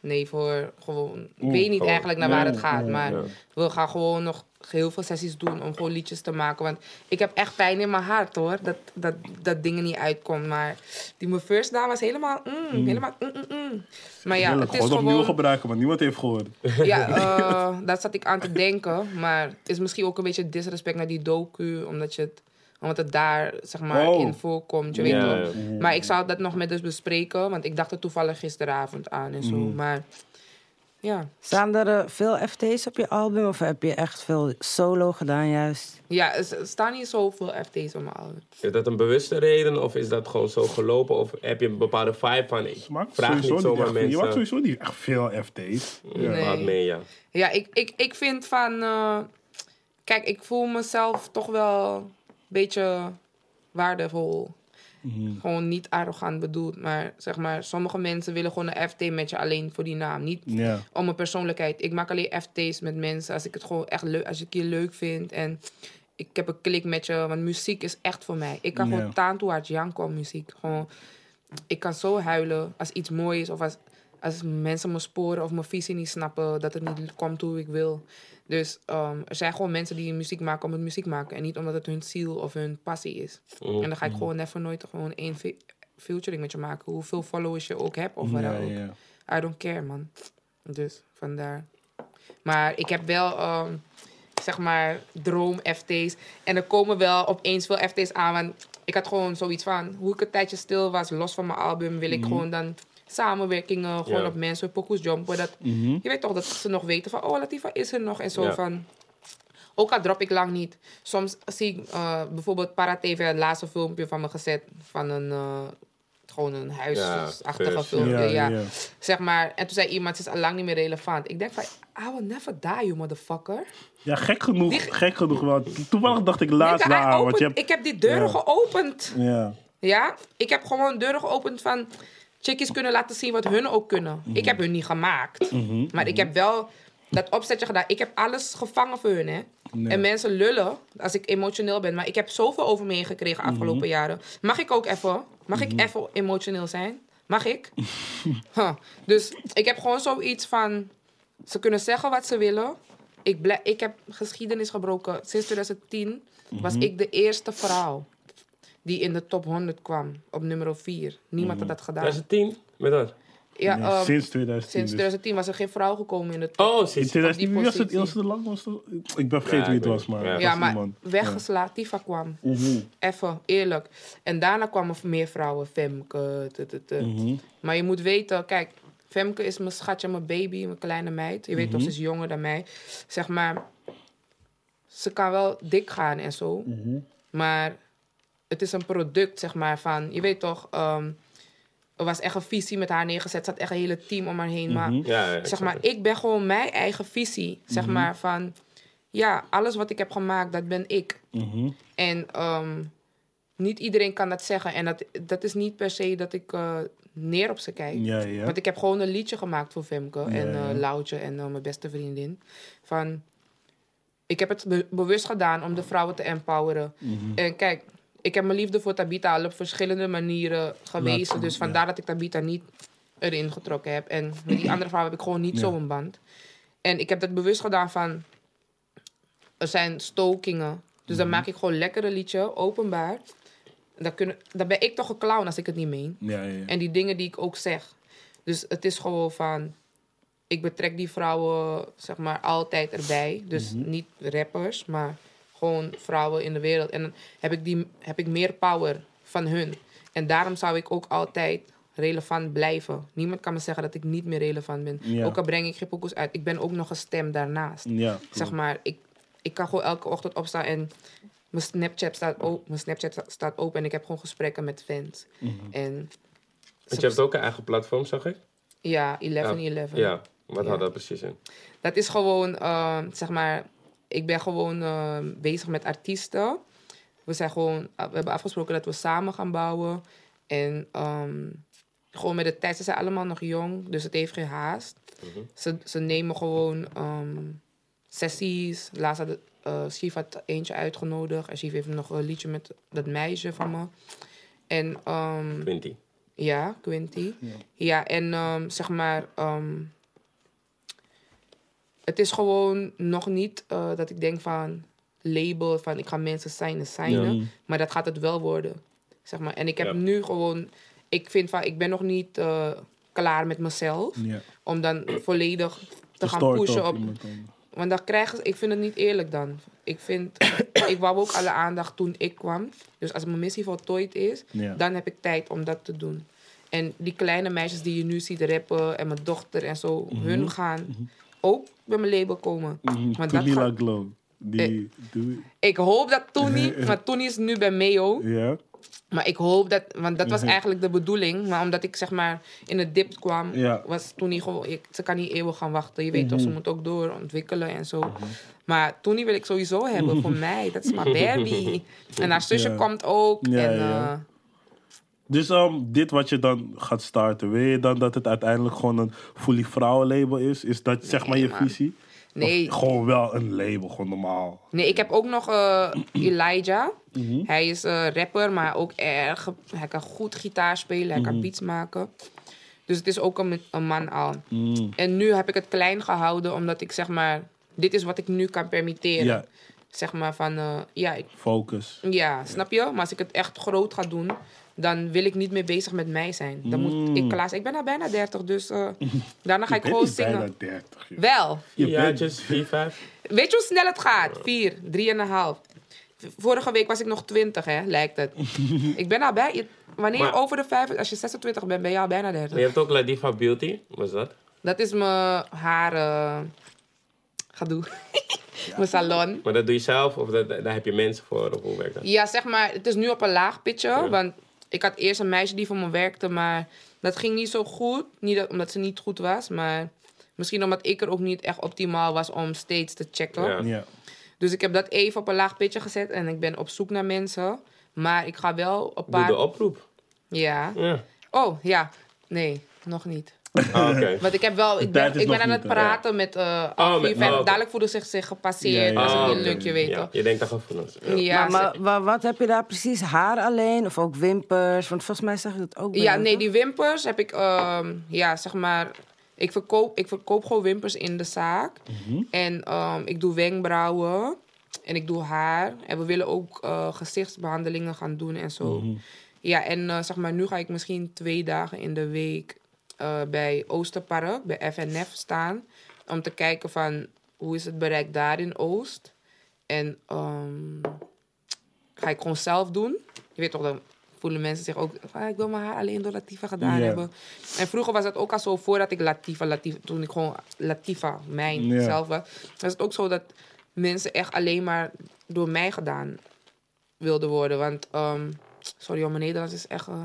Nee, voor gewoon... Ik weet niet gewoon- eigenlijk naar waar het gaat, nee, maar ja. we gaan gewoon nog heel veel sessies doen om gewoon liedjes te maken. Want ik heb echt pijn in mijn hart hoor, dat, dat, dat dingen niet uitkomt. Maar die mijn first daar was helemaal... Mm, helemaal mm, mm, mm. Maar ja, het ik is gewoon opnieuw gebruiken, maar niemand heeft gehoord. Ja, [LAUGHS] eh, daar zat ik aan te denken. Maar het is misschien ook een beetje disrespect naar die docu, omdat, je het, omdat het daar zeg maar, Oh. in voorkomt. Je weet toch? Maar ik zou dat nog met dus bespreken, want ik dacht er toevallig gisteravond aan en zo. Maar ja. Staan er eh, veel FT's op je album of heb je echt veel solo gedaan juist? Ja, er staan niet zoveel FT's op mijn album. Is dat een bewuste reden of is dat gewoon zo gelopen? Of heb je een bepaalde vibe van, ik vraag niet zomaar echt, Je maakt mensen... sowieso niet echt veel FT's. Ja. Nee. Laat mee, ja. Ja, ik, ik, ik vind van... eh, kijk, ik voel mezelf toch wel een beetje waardevol. Gewoon niet arrogant bedoeld, maar zeg maar, sommige mensen willen gewoon een FT met je alleen voor die naam. Niet om mijn persoonlijkheid. Ik maak alleen FT's met mensen als ik het gewoon echt leuk, als ik je leuk vind en ik heb een klik met je, want muziek is echt voor mij. Ik kan gewoon taan toe hard janken om muziek. Gewoon, ik kan zo huilen als iets mooi is of als, als mensen mijn sporen of mijn visie niet snappen, dat het niet komt hoe ik wil. Dus ehm, er zijn gewoon mensen die muziek maken om het muziek maken en niet omdat het hun ziel of hun passie is. Mhm. En dan ga ik gewoon even nooit gewoon één fe- featuring met je maken, hoeveel followers je ook hebt of wat Ja, ook. ja. I don't care, man. Dus vandaar. Maar ik heb wel, ehm, zeg maar, droom-FT's. En er komen wel opeens veel FT's aan. Want ik had gewoon zoiets van, hoe ik een tijdje stil was, los van mijn album, wil ik gewoon dan samenwerkingen, gewoon op mensen, pokoes jumpen. Dat, Mhm. Je weet toch dat ze nog weten van, oh, Latifa is er nog. En zo van, ook al drop ik lang niet. Soms zie ik eh, bijvoorbeeld Paratv het laatste filmpje van me gezet van een... eh, gewoon een huisachtige filmpje. Ja, Ja, ja. Zeg maar, en toen zei iemand, ze is al lang niet meer relevant. Ik denk van, I will never die, you motherfucker. Ja, gek genoeg. Die- Gek genoeg. Want toevallig dacht ik laatst aan. Want je hebt... Ik heb die deuren Ja. geopend. Ja. Ja, ik heb gewoon deuren geopend van... Chickies kunnen laten zien wat hun ook kunnen. Ik heb hun niet gemaakt. Mhm. Maar ik heb wel dat opzetje gedaan. Ik heb alles gevangen voor hun, hè. En mensen lullen als ik emotioneel ben. Maar ik heb zoveel over me heen gekregen Mhm. afgelopen jaren. Mag ik ook even? Mag ik even emotioneel zijn? Mag ik? [LAUGHS] Huh. Dus ik heb gewoon zoiets van... Ze kunnen zeggen wat ze willen. Ik, ik heb geschiedenis gebroken. Sinds 2010 was Mhm. ik de eerste vrouw die in de top 100 kwam. Op nummer 4. Niemand had dat gedaan. 2010? Met wat? Ja, Nee, ehm, sinds 2010. sinds dus. 2010 was er geen vrouw gekomen in de top. Oh, In sinds... 2010 wie was het, was het lang? Was het, ik ben vergeten Ja, wie het was, maar Ja, was maar iemand. weggeslagen. Tifa kwam. Even, eerlijk. En daarna kwamen meer vrouwen. Femke. t, t, t. Mhm. Maar je moet weten, kijk, Femke is mijn schatje, mijn baby, mijn kleine meid. Je weet toch, ze is jonger dan mij. Zeg maar, ze kan wel dik gaan en zo. Maar het is een product, zeg maar, van... Je weet toch, ehm, er was echt een visie met haar neergezet. Ze had echt een hele team om haar heen. Maar Ja, ja, ik zeg maar, ik ben gewoon mijn eigen visie. Zeg maar van, ja, alles wat ik heb gemaakt, dat ben ik. Mhm. En ehm, niet iedereen kan dat zeggen. En dat, dat is niet per se dat ik eh, neer op ze kijk. Ja, ja. Want ik heb gewoon een liedje gemaakt voor Femke en Ja, eh Loutje en eh, mijn beste vriendin. Van, ik heb het be- bewust gedaan om de vrouwen te empoweren. Mhm. En kijk, ik heb mijn liefde voor Tabita al op verschillende manieren gewezen. Laat- dus ja. vandaar dat ik Tabita niet erin getrokken heb. En met die andere vrouwen heb ik gewoon niet Ja. zo'n band. En ik heb dat bewust gedaan van... Er zijn stokingen. Dus dan maak ik gewoon lekker een liedje, openbaar. Dan, kunnen, dan ben ik toch een clown als ik het niet meen. Ja, ja, ja. En die dingen die ik ook zeg. Dus het is gewoon van... Ik betrek die vrouwen, zeg maar, altijd erbij. Dus niet rappers, maar gewoon vrouwen in de wereld. En dan heb ik, die, heb ik meer power van hun. En daarom zou ik ook altijd relevant blijven. Niemand kan me zeggen dat ik niet meer relevant ben. Ja. Ook al breng ik geen uit. Ik ben ook nog een stem daarnaast. Ja, Zeg maar, ik, ik kan gewoon elke ochtend opstaan en mijn Snapchat staat, o- mijn Snapchat staat open en ik heb gewoon gesprekken met fans. Mhm. En Want je hebt ook een eigen platform, zag ik? ja, 11-11. Ja. Wat Ja. houdt dat precies in? Dat is gewoon, ehm, zeg maar, ik ben gewoon ehm, bezig met artiesten. We zijn gewoon, we hebben afgesproken dat we samen gaan bouwen. En ehm, gewoon met de tijd, ze zijn allemaal nog jong, dus het heeft geen haast. ze, ze nemen gewoon ehm, sessies. Laatst had uh, Shiv had eentje uitgenodigd. En Shiv heeft nog een liedje met dat meisje van me. En ehm, 20. ja, Quinty. Ja, en ehm, zeg maar, ehm, het is gewoon nog niet eh, dat ik denk van label, van ik ga mensen signen, signen. Ja. Maar dat gaat het wel worden. Zeg maar. En ik heb Ja. nu gewoon, ik vind van, ik ben nog niet eh, klaar met mezelf. Ja. Om dan volledig te gaan pushen op. Want dan krijgen ze, ik vind het niet eerlijk dan. Ik vind, ik wou ook alle aandacht toen ik kwam. Dus als mijn missie voltooid is, dan heb ik tijd om dat te doen. En die kleine meisjes die je nu ziet rappen en mijn dochter en zo, hun gaan ook bij mijn label komen. Mhm. Maar dat Tulila gaat, Glow. Die, ik hoop dat Tony, [LAUGHS] maar Tony is nu bij Mayo. ja. Maar ik hoop dat, want dat was Mhm. [LAUGHS] eigenlijk de bedoeling. Maar omdat ik zeg maar in het dip kwam, Ja. was Tony gewoon, ik, ze kan niet eeuwig gaan wachten. Je weet toch, ze moet ook doorontwikkelen en zo. Maar Tony wil ik sowieso hebben voor [LAUGHS] mij. Dat is mijn baby. En haar zusje Ja. komt ook. Ja, en, ja. Dus ehm, dit wat je dan gaat starten, wil je dan dat het uiteindelijk gewoon een fully vrouwenlabel is? Is dat zeg maar je man. visie? Nee, Of gewoon wel een label, gewoon normaal. nee, ik heb ook nog eh, [CLEARS THROAT] Elijah. Hij is eh, rapper, maar ook erg... Hij kan goed gitaar spelen, hij kan beats maken. Dus het is ook een, een man al. En nu heb ik het klein gehouden, omdat ik zeg maar... Dit is wat ik nu kan permitteren. Ja, Zeg maar van, eh, ja, ik focus. Ja, snap je? Maar als ik het echt groot ga doen, dan wil ik niet meer bezig met mij zijn. Dan moet ik klaar zijn. Ik ben al bijna 30, dus eh, [LAUGHS] daarna ga ik Je bent gewoon niet bijna zingen. 30, joh. Wel. Je Ja, bent- just 4, 5. [LAUGHS] Weet je hoe snel het gaat? 4, 3,5. Vorige week was ik nog 20, hè, lijkt het. [LAUGHS] ik ben al bij. Wanneer Maar- over de 5, als je 26 bent, ben je al bijna 30. Maar je hebt ook Ladifa Beauty. Wat is dat? Dat is mijn haar. Gedoe. mijn salon. Maar dat doe je zelf of dat, daar heb je mensen voor? Of hoe werkt dat? Ja, zeg maar, het is nu op een laag pitje. Ja. Want ik had eerst een meisje die voor me werkte, maar dat ging niet zo goed. Niet dat, omdat ze niet goed was, maar misschien omdat ik er ook niet echt optimaal was om steeds te checken. Ja. Ja. Dus ik heb dat even op een laag pitje gezet en ik ben op zoek naar mensen. Maar ik ga wel op Doe paar... de oproep. Ja. Ja. Oh, ja. Nee, nog niet. [LAUGHS] Ah, Oké. Want ik heb wel, ik ben, ik ben aan het praten met uh, Oh, met- oh. Dadelijk voelde zich zich gepasseerd Ja, ja, als het niet lukt, je weet Ja, toch. je denkt aan gevoelens. Ja. Ja, maar, maar wat heb je daar precies? Haar alleen? Of ook wimpers? Want volgens mij zag je dat ook bij Ja, nee, toch? die wimpers heb ik, ehm, ja, zeg maar. Ik verkoop, ik verkoop gewoon wimpers in de zaak. En ehm, ik doe wenkbrauwen. En ik doe haar. En we willen ook eh, gezichtsbehandelingen gaan doen en zo. Ja, en eh, zeg maar, nu ga ik misschien twee dagen in de week eh, bij Oosterpark, bij FNF staan. Om te kijken van hoe is het bereik daar in Oost. En ehm, ga ik gewoon zelf doen. Je weet toch, dan voelen mensen zich ook... Ah, ik wil mijn haar alleen door Latifa gedaan hebben. En vroeger was het ook al zo, voordat ik Latifa, Latifa toen ik gewoon Latifa, mijn zelf was... was het ook zo dat mensen echt alleen maar door mij gedaan wilden worden. Want, ehm, sorry, hoor, mijn Nederlands is echt... eh,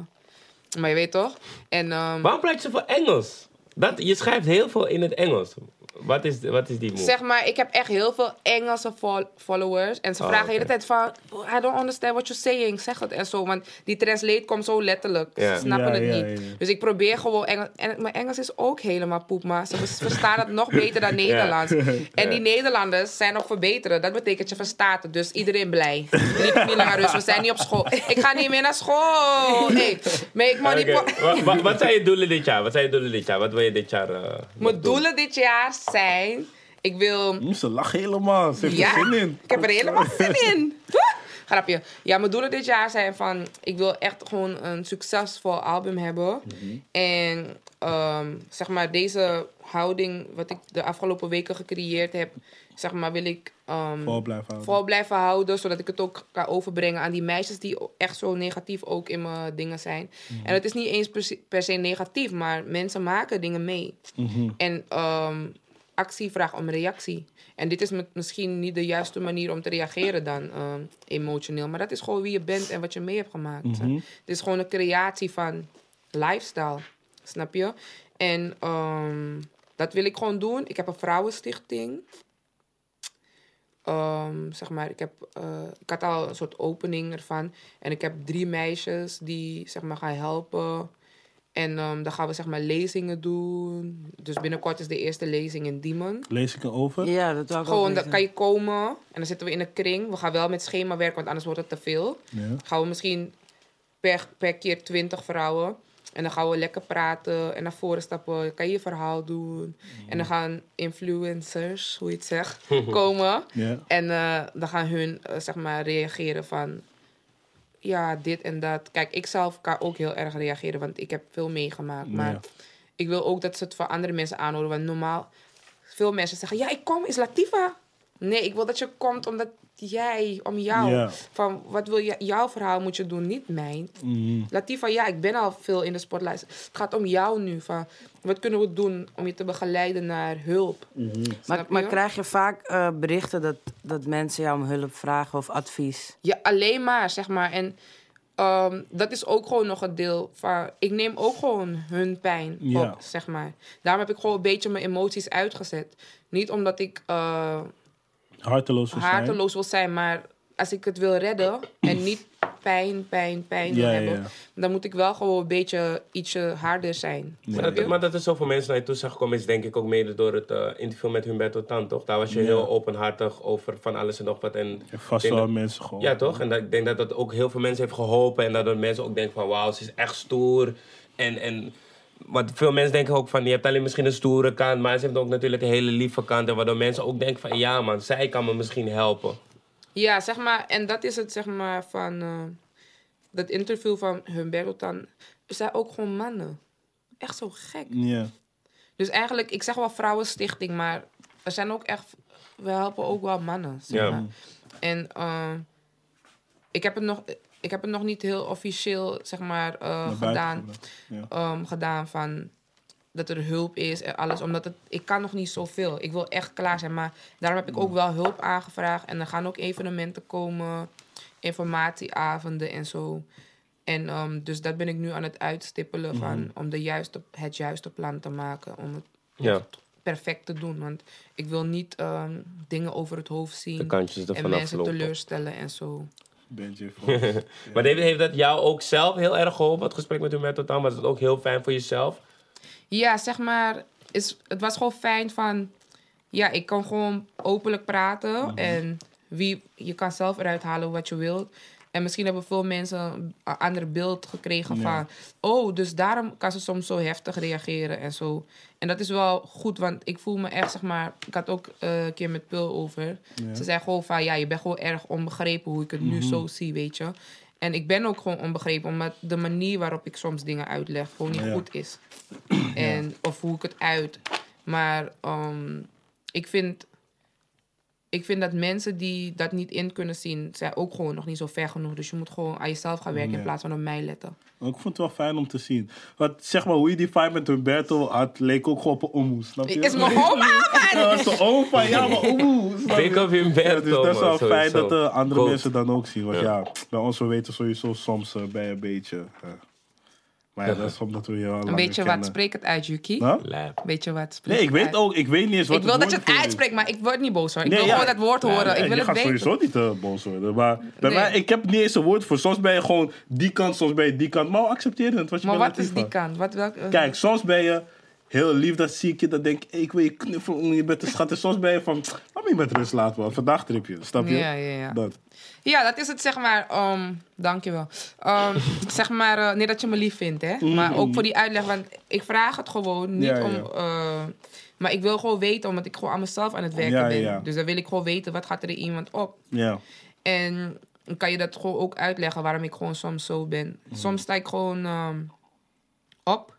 maar je weet toch? En, ehm, Waarom pleit je voor Engels? Dat, je schrijft heel veel in het Engels. Wat is, wat is die move? Zeg maar, ik heb echt heel veel Engelse fol- followers. En ze Oh, vragen de hele tijd van... I don't understand what you're saying. Zeg het en zo. Want die translate komt zo letterlijk. Ze snappen Ja, het ja, niet. ja, ja. Dus ik probeer gewoon Engels... En mijn Engels is ook helemaal poep. Maar ze vers- verstaan het nog beter dan [LAUGHS] Nederlands. En die Nederlanders zijn nog verbeteren. Dat betekent je verstaat het. Dus iedereen blij. Liep niet langer rust. We zijn niet op school. Ik ga niet meer naar school. Hey, make money... Oké, po- wa- wa- wat zijn je doelen dit jaar? Wat zijn je doelen dit jaar? Wat wil je dit jaar nog Mijn doen? doelen dit jaar zijn... Ik wil... Ze lachen helemaal. Ze heeft Ja, er zin in. ik heb er helemaal [LAUGHS] zin in. Grapje. Ja, mijn doelen dit jaar zijn van... Ik wil echt gewoon een succesvol album hebben. En ehm, zeg maar deze houding... wat ik de afgelopen weken gecreëerd heb... zeg maar wil ik... ehm, Vol blijven houden. vol blijven houden, zodat ik het ook kan overbrengen aan die meisjes die echt zo negatief ook in mijn dingen zijn. En het is niet eens per se, per se negatief, maar mensen maken dingen mee. En ehm, actie vraagt om reactie. En dit is misschien niet de juiste manier om te reageren dan ehm, emotioneel, maar dat is gewoon wie je bent en wat je mee hebt gemaakt. Het is gewoon een creatie van lifestyle, snap je? En ehm, dat wil ik gewoon doen. Ik heb een vrouwenstichting. Ehm, zeg maar, ik, heb, eh, ik had al een soort opening ervan. En ik heb drie meisjes die zeg maar, gaan helpen. En ehm, dan gaan we zeg maar, lezingen doen. Dus binnenkort is de eerste lezing in Diemen. Lees ik erover? Ja, dat wou ik ook Gewoon, dan kan je komen en dan zitten we in een kring. We gaan wel met schema werken, want anders wordt het te veel. Ja. Gaan we misschien per, per keer twintig vrouwen. En dan gaan we lekker praten en naar voren stappen. Kan je je verhaal doen. En dan gaan influencers, hoe je het zegt, [LAUGHS] komen. Ja. En eh, dan gaan hun eh, zeg maar reageren van... Ja, dit en dat. Kijk, ik zelf kan ook heel erg reageren, want ik heb veel meegemaakt. Maar Ja. ik wil ook dat ze het voor andere mensen aanhoren. Want normaal, veel mensen zeggen... Ja, ik kom, is Latifa. Nee, ik wil dat je komt omdat jij, om jou. Van, wat wil je, jouw verhaal moet je doen, niet mijn. Mhm. Latifa, ja, ik ben al veel in de spotlight. Het gaat om jou nu. Van, wat kunnen we doen om je te begeleiden naar hulp? Maar, Snap maar je? krijg je vaak eh, berichten dat, dat mensen jou om hulp vragen of advies? Ja, alleen maar, zeg maar. En ehm, dat is ook gewoon nog een deel van... Ik neem ook gewoon hun pijn op, zeg maar. Daarom heb ik gewoon een beetje mijn emoties uitgezet. Niet omdat ik eh Harteloos wil zijn. harteloos wil zijn, maar als ik het wil redden en niet pijn, pijn, pijn wil Ja, hebben, ja. dan moet ik wel gewoon een beetje ietsje harder zijn. Ja. Maar dat, maar dat er zoveel mensen naar je toe zijn gekomen is denk ik ook mede door het eh, interview met Humberto Tan, toch? Daar was je Ja. heel openhartig over van alles en nog wat. En En vast wel dat- mensen gewoon. Ja, toch? En dat, ik denk dat dat ook heel veel mensen heeft geholpen. En dat mensen ook denken van, wauw, ze is echt stoer. En, en want veel mensen denken ook van, je hebt alleen misschien een stoere kant. Maar ze heeft ook natuurlijk een hele lieve kant. En waardoor mensen ook denken van, ja man, zij kan me misschien helpen. Ja, zeg maar, en dat is het zeg maar van eh, dat interview van Humberto. Er zijn ook gewoon mannen. Echt zo gek. Ja. Dus eigenlijk, ik zeg wel vrouwenstichting, maar er zijn ook echt, we helpen ook wel mannen. Zeg Ja. maar. En eh, ik, heb het nog, ik heb het nog niet heel officieel, zeg maar, eh, gedaan. Ja. ehm, gedaan van dat er hulp is en alles. Omdat het, ik kan nog niet zoveel. Ik wil echt klaar zijn, maar daarom heb ik ook wel hulp aangevraagd. En er gaan ook evenementen komen, informatieavonden en zo. En ehm, dus dat ben ik nu aan het uitstippelen van, om de juiste, het juiste plan te maken. Om het Ja, perfect te doen. Want ik wil niet ehm, dingen over het hoofd de zien. En mensen teleurstellen en zo. Benji [LAUGHS] Fox. Maar David, heeft dat jou ook zelf heel erg geholpen, het gesprek met Humberto Tan? Was het ook heel fijn voor jezelf? Ja, zeg maar, is, het was gewoon fijn van... Ja, ik kan gewoon openlijk praten. En wie, je kan zelf eruit halen wat je wilt. En misschien hebben veel mensen een ander beeld gekregen van... Oh, dus daarom kan ze soms zo heftig reageren en zo. En dat is wel goed, want ik voel me echt, zeg maar... Ik had ook eh, een keer met Pul over. Ze zei gewoon van, ja, je bent gewoon erg onbegrepen hoe ik het nu zo zie, weet je. En ik ben ook gewoon onbegrepen, omdat de manier waarop ik soms dingen uitleg gewoon niet Ja. goed is. [CLEARS THROAT] En, Of hoe ik het uit. Maar ehm, ik, vind, ik vind dat mensen die dat niet in kunnen zien, zijn ook gewoon nog niet zo ver genoeg. Dus je moet gewoon aan jezelf gaan werken Ja. in plaats van op mij letten. Ik vond het wel fijn om te zien. Want zeg maar, hoe je die fight met Humberto had, leek ook gewoon op een omoe, snap je? Is mijn oma, [LAUGHS] man! Ja, dat is de oom van, ja, maar omoe. of Humberto, dus dat is wel man, fijn sowieso. dat de andere mensen dan ook zien. Want Ja. ja, bij ons, we weten sowieso soms eh, bij een beetje... maar ja, dat is omdat we je al Een beetje wat, spreek het uit, Yuki. Huh? Lijp. Beetje wat, spreek Nee, ik het weet uit. ook, ik weet niet eens wat Ik wil dat je het uitspreekt, maar ik word niet boos hoor. Ik Nee, wil ja. gewoon dat woord horen. Ja, ik wil je het gaat weten. sowieso niet eh, boos worden. Maar bij Nee. mij, ik heb niet eens een woord voor. Soms ben je gewoon die kant, soms ben je die kant. Maar we accepteren het. Want je Maar wat is die kant? Wat, welk, Kijk, soms ben je heel lief, dat zie ik je. Dan denk ik, ik wil je knuffelen, je bent een schat. En soms ben je van, laat me met rust laten, man. Vandaag trip je, snap je? Ja, ja, ja. Dat. Ja, dat is het, zeg maar. ehm dankjewel. Um, [LAUGHS] zeg maar, eh, nee dat je me lief vindt, hè. Maar ook voor die uitleg, want ik vraag het gewoon niet Ja, ja. om... eh, maar ik wil gewoon weten, omdat ik gewoon aan mezelf aan het werken Ja, ben. ja. Dus dan wil ik gewoon weten, wat gaat er in iemand op? Ja. En kan je dat gewoon ook uitleggen waarom ik gewoon soms zo ben. Soms sta ik gewoon ehm, op.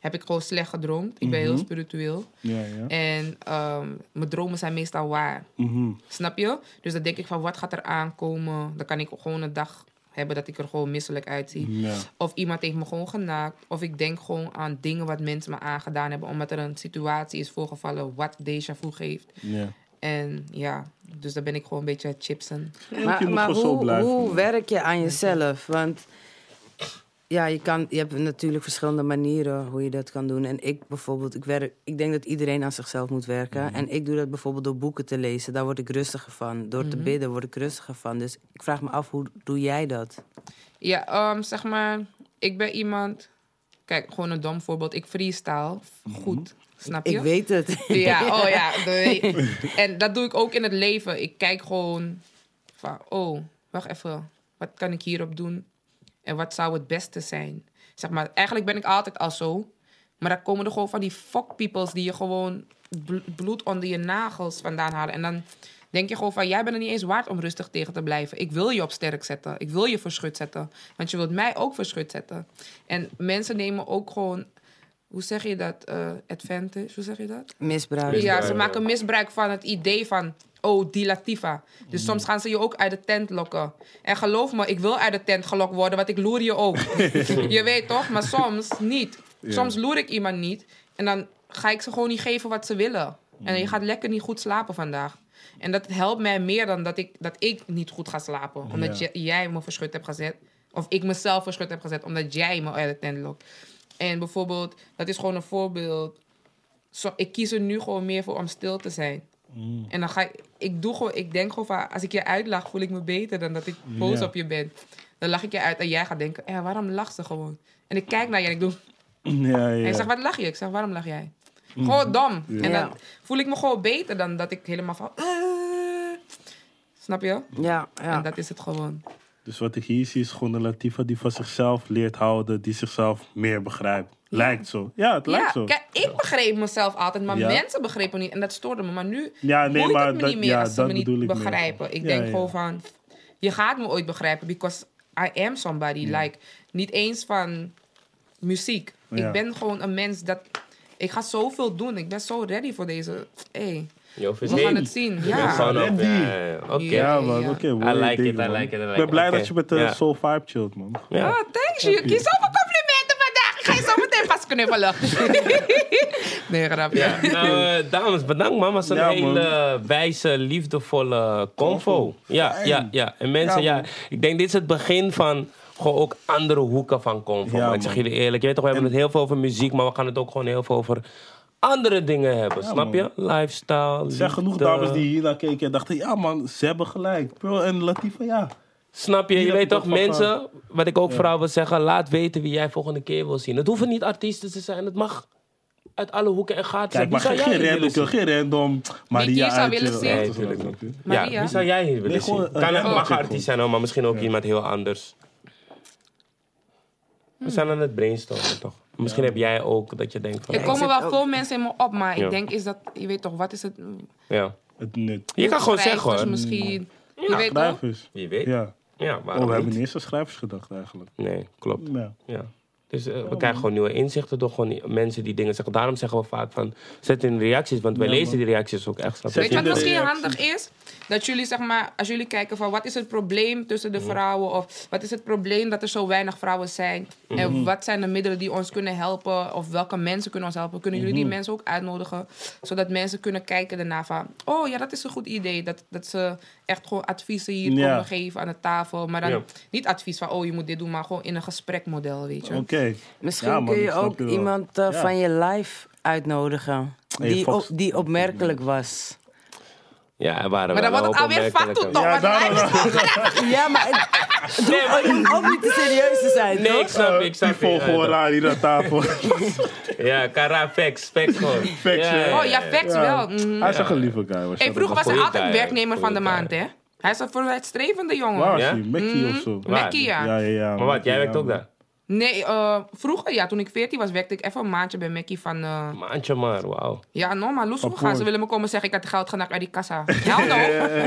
Heb ik gewoon slecht gedroomd. Ik ben heel Mhm. spiritueel. Ja, ja. En ehm, mijn dromen zijn meestal waar. Mhm. Snap je? Dus dan denk ik van, wat gaat er aankomen? Dan kan ik gewoon een dag hebben dat ik er gewoon misselijk uitzie. Ja. Of iemand heeft me gewoon genaakt. Of ik denk gewoon aan dingen wat mensen me aangedaan hebben. Omdat er een situatie is voorgevallen wat déjà vu geeft. Ja. En ja, dus dan ben ik gewoon een beetje chipsen. Maar, maar hoe, hoe werk je aan jezelf? Want ja, je, kan, je hebt natuurlijk verschillende manieren hoe je dat kan doen. En ik bijvoorbeeld, ik, werk, ik denk dat iedereen aan zichzelf moet werken. Mhm. En ik doe dat bijvoorbeeld door boeken te lezen. Daar word ik rustiger van. Door te bidden word ik rustiger van. Dus ik vraag me af, hoe doe jij dat? Ja, ehm, zeg maar, ik ben iemand... Kijk, gewoon een dom voorbeeld. Ik freestyle goed. Snap je? Ik weet het. Ja, oh ja. [LAUGHS] en dat doe ik ook in het leven. Ik kijk gewoon van, oh, wacht even. Wat kan ik hierop doen? En wat zou het beste zijn? Zeg maar, eigenlijk ben ik altijd al zo. Maar dan komen er gewoon van die fuck peoples die je gewoon bl- bloed onder je nagels vandaan halen. En dan denk je gewoon van, jij bent er niet eens waard om rustig tegen te blijven. Ik wil je op sterk zetten. Ik wil je verschut zetten. Want je wilt mij ook verschut zetten. En mensen nemen ook gewoon, hoe zeg je dat? eh, advantage, hoe zeg je dat? Misbruik. Ja, ze maken misbruik van het idee van... Oh, die Latifa. Dus soms gaan ze je ook uit de tent lokken. En geloof me, ik wil uit de tent gelokt worden, want ik loer je ook. [LAUGHS] je weet toch? Maar soms niet. Soms loer ik iemand niet. En dan ga ik ze gewoon niet geven wat ze willen. En je gaat lekker niet goed slapen vandaag. En dat helpt mij meer dan dat ik, dat ik niet goed ga slapen. Omdat je- jij me verschut hebt gezet. Of ik mezelf verschut heb gezet, omdat jij me uit de tent lokt. En bijvoorbeeld, dat is gewoon een voorbeeld zo, ik kies er nu gewoon meer voor om stil te zijn. Mm. En dan ga ik, ik doe gewoon, ik denk gewoon van, als ik je uitlach, voel ik me beter dan dat ik boos op je ben. Dan lach ik je uit en jij gaat denken, eh, waarom lacht ze gewoon? En ik kijk naar je en ik doe, [LAUGHS] Ja, en ja. Mm. ik zeg, wat lach je? Ik zeg, waarom lach jij? Gewoon dom. En dan voel ik me gewoon beter dan dat ik helemaal van, eh. snap je? Ja, ja. En dat is het gewoon. Dus wat ik hier zie is gewoon een Latifa die van zichzelf leert houden, die zichzelf meer begrijpt. Lijkt zo. Ja, het lijkt zo. kijk, ik begreep mezelf altijd, maar mensen begrepen me niet. En dat stoorde me. Maar nu Ja, nee, maar het me dat- niet meer ja, als ze me niet meer. begrijpen. Ik denk gewoon van, je gaat me ooit begrijpen, because I am somebody. Like, niet eens van muziek. Ik ben gewoon een mens dat... Ik ga zoveel doen. Ik ben zo ready voor deze... Hey, Yo, we gaan het zien. Ja. Ja. Gewoon op, Ready. ja, ja, ja. Oké. Ja. Ja, man. Oké, I like it, I like it, I like Ik ben it. blij dat je met de Ja. Soul Vibe chillt, man. Ja. Ah, thanks, Yuki. Zoveel complimenten vandaag. Ik ga je zo meteen pas knuffelen. [LAUGHS] nee, grapje. Ja, nou, eh, dames, bedankt man. Het was een Ja, man. hele wijze, liefdevolle convo. Ja, ja, ja. En mensen, Ja, ik denk dit is het begin van gewoon ook andere hoeken van convo. Ja, maar ik zeg jullie eerlijk, je weet toch, we hebben het heel veel over muziek, maar we gaan het ook gewoon heel veel over andere dingen hebben. snap man. je? Lifestyle. Er zijn genoeg dames die hier naar keken en dachten, ja man, ze hebben gelijk. Pearl en Latifa, ja. Snap je? Je weet toch, mensen, wat ik ook vooral wil zeggen, laat weten wie jij volgende keer wil zien. Het hoeven niet artiesten te zijn, het mag uit alle hoeken en gaten zijn. Kijk, Wie maar zou geen, random, geen random Maria je zou willen eh, zien? Nee? Ja, wie zou jij hier willen Nee, zien? gewoon Kan, random mag artiest zijn, maar misschien ook iemand heel anders. We zijn aan het brainstormen, toch? Misschien heb jij ook dat je denkt van... Er ik komen wel veel mensen in me op, maar Ja. ik denk is dat, je weet toch, wat is het? Ja. Het nut. Je kan gewoon zeggen, Schrijvers hoor. misschien. je weet toch? Schrijvers. Wie weet. Ja. Ja, Oh, we hebben niet? niet eens aan schrijvers gedacht eigenlijk. Nee, klopt. Ja. Ja. Dus eh, we krijgen gewoon nieuwe inzichten door gewoon mensen die dingen zeggen. Daarom zeggen we vaak van, zet in reacties, want wij Ja, lezen die reacties ook echt. snap je? Weet wat misschien handig is? Dat jullie, zeg maar, als jullie kijken van wat is het probleem tussen de vrouwen? Of wat is het probleem dat er zo weinig vrouwen zijn? En wat zijn de middelen die ons kunnen helpen? Of welke mensen kunnen ons helpen? Kunnen jullie die mensen ook uitnodigen? Zodat mensen kunnen kijken daarna van... Oh ja, dat is een goed idee. Dat, dat ze echt gewoon adviezen hier Ja. komen geven aan de tafel. Maar dan Ja. niet advies van... Oh, je moet dit doen. Maar gewoon in een gesprekmodel, weet je. Misschien Ja, man, kun je ook iemand eh, Ja. van je live uitnodigen. Die, op, die opmerkelijk was. Ja, er waren Maar dan wordt het alweer opmerkelijke- toch? Ja, daarom- [LAUGHS] Ja, maar het het hoeft ook niet te serieus te zijn, Nee, ik toch? snap ik Die volgen Ja, aan hier aan tafel. [LAUGHS] Ja, Kara, facts, facts gewoon. Facts, Ja, ja. Oh ja, facts wel. Mhm. Hij is echt een lieve guy. was Hey, vroeger was hij altijd guy, werknemer van de maand, hè? Hij is een vooruitstrevende jongen. Waar was Ja? hij? Mackie Mhm. of zo? Waar? Mackie, ja. Ja, ja, ja. Maar wat, jij werkt ook daar? Nee, eh, vroeger, ja, toen ik 14 was, werkte ik even een maandje bij Mackie van... eh, Maandje maar, wauw. ja, no, maar Loes gaan. Ze willen me komen zeggen, ik had geld genakt uit die kassa. Hell no.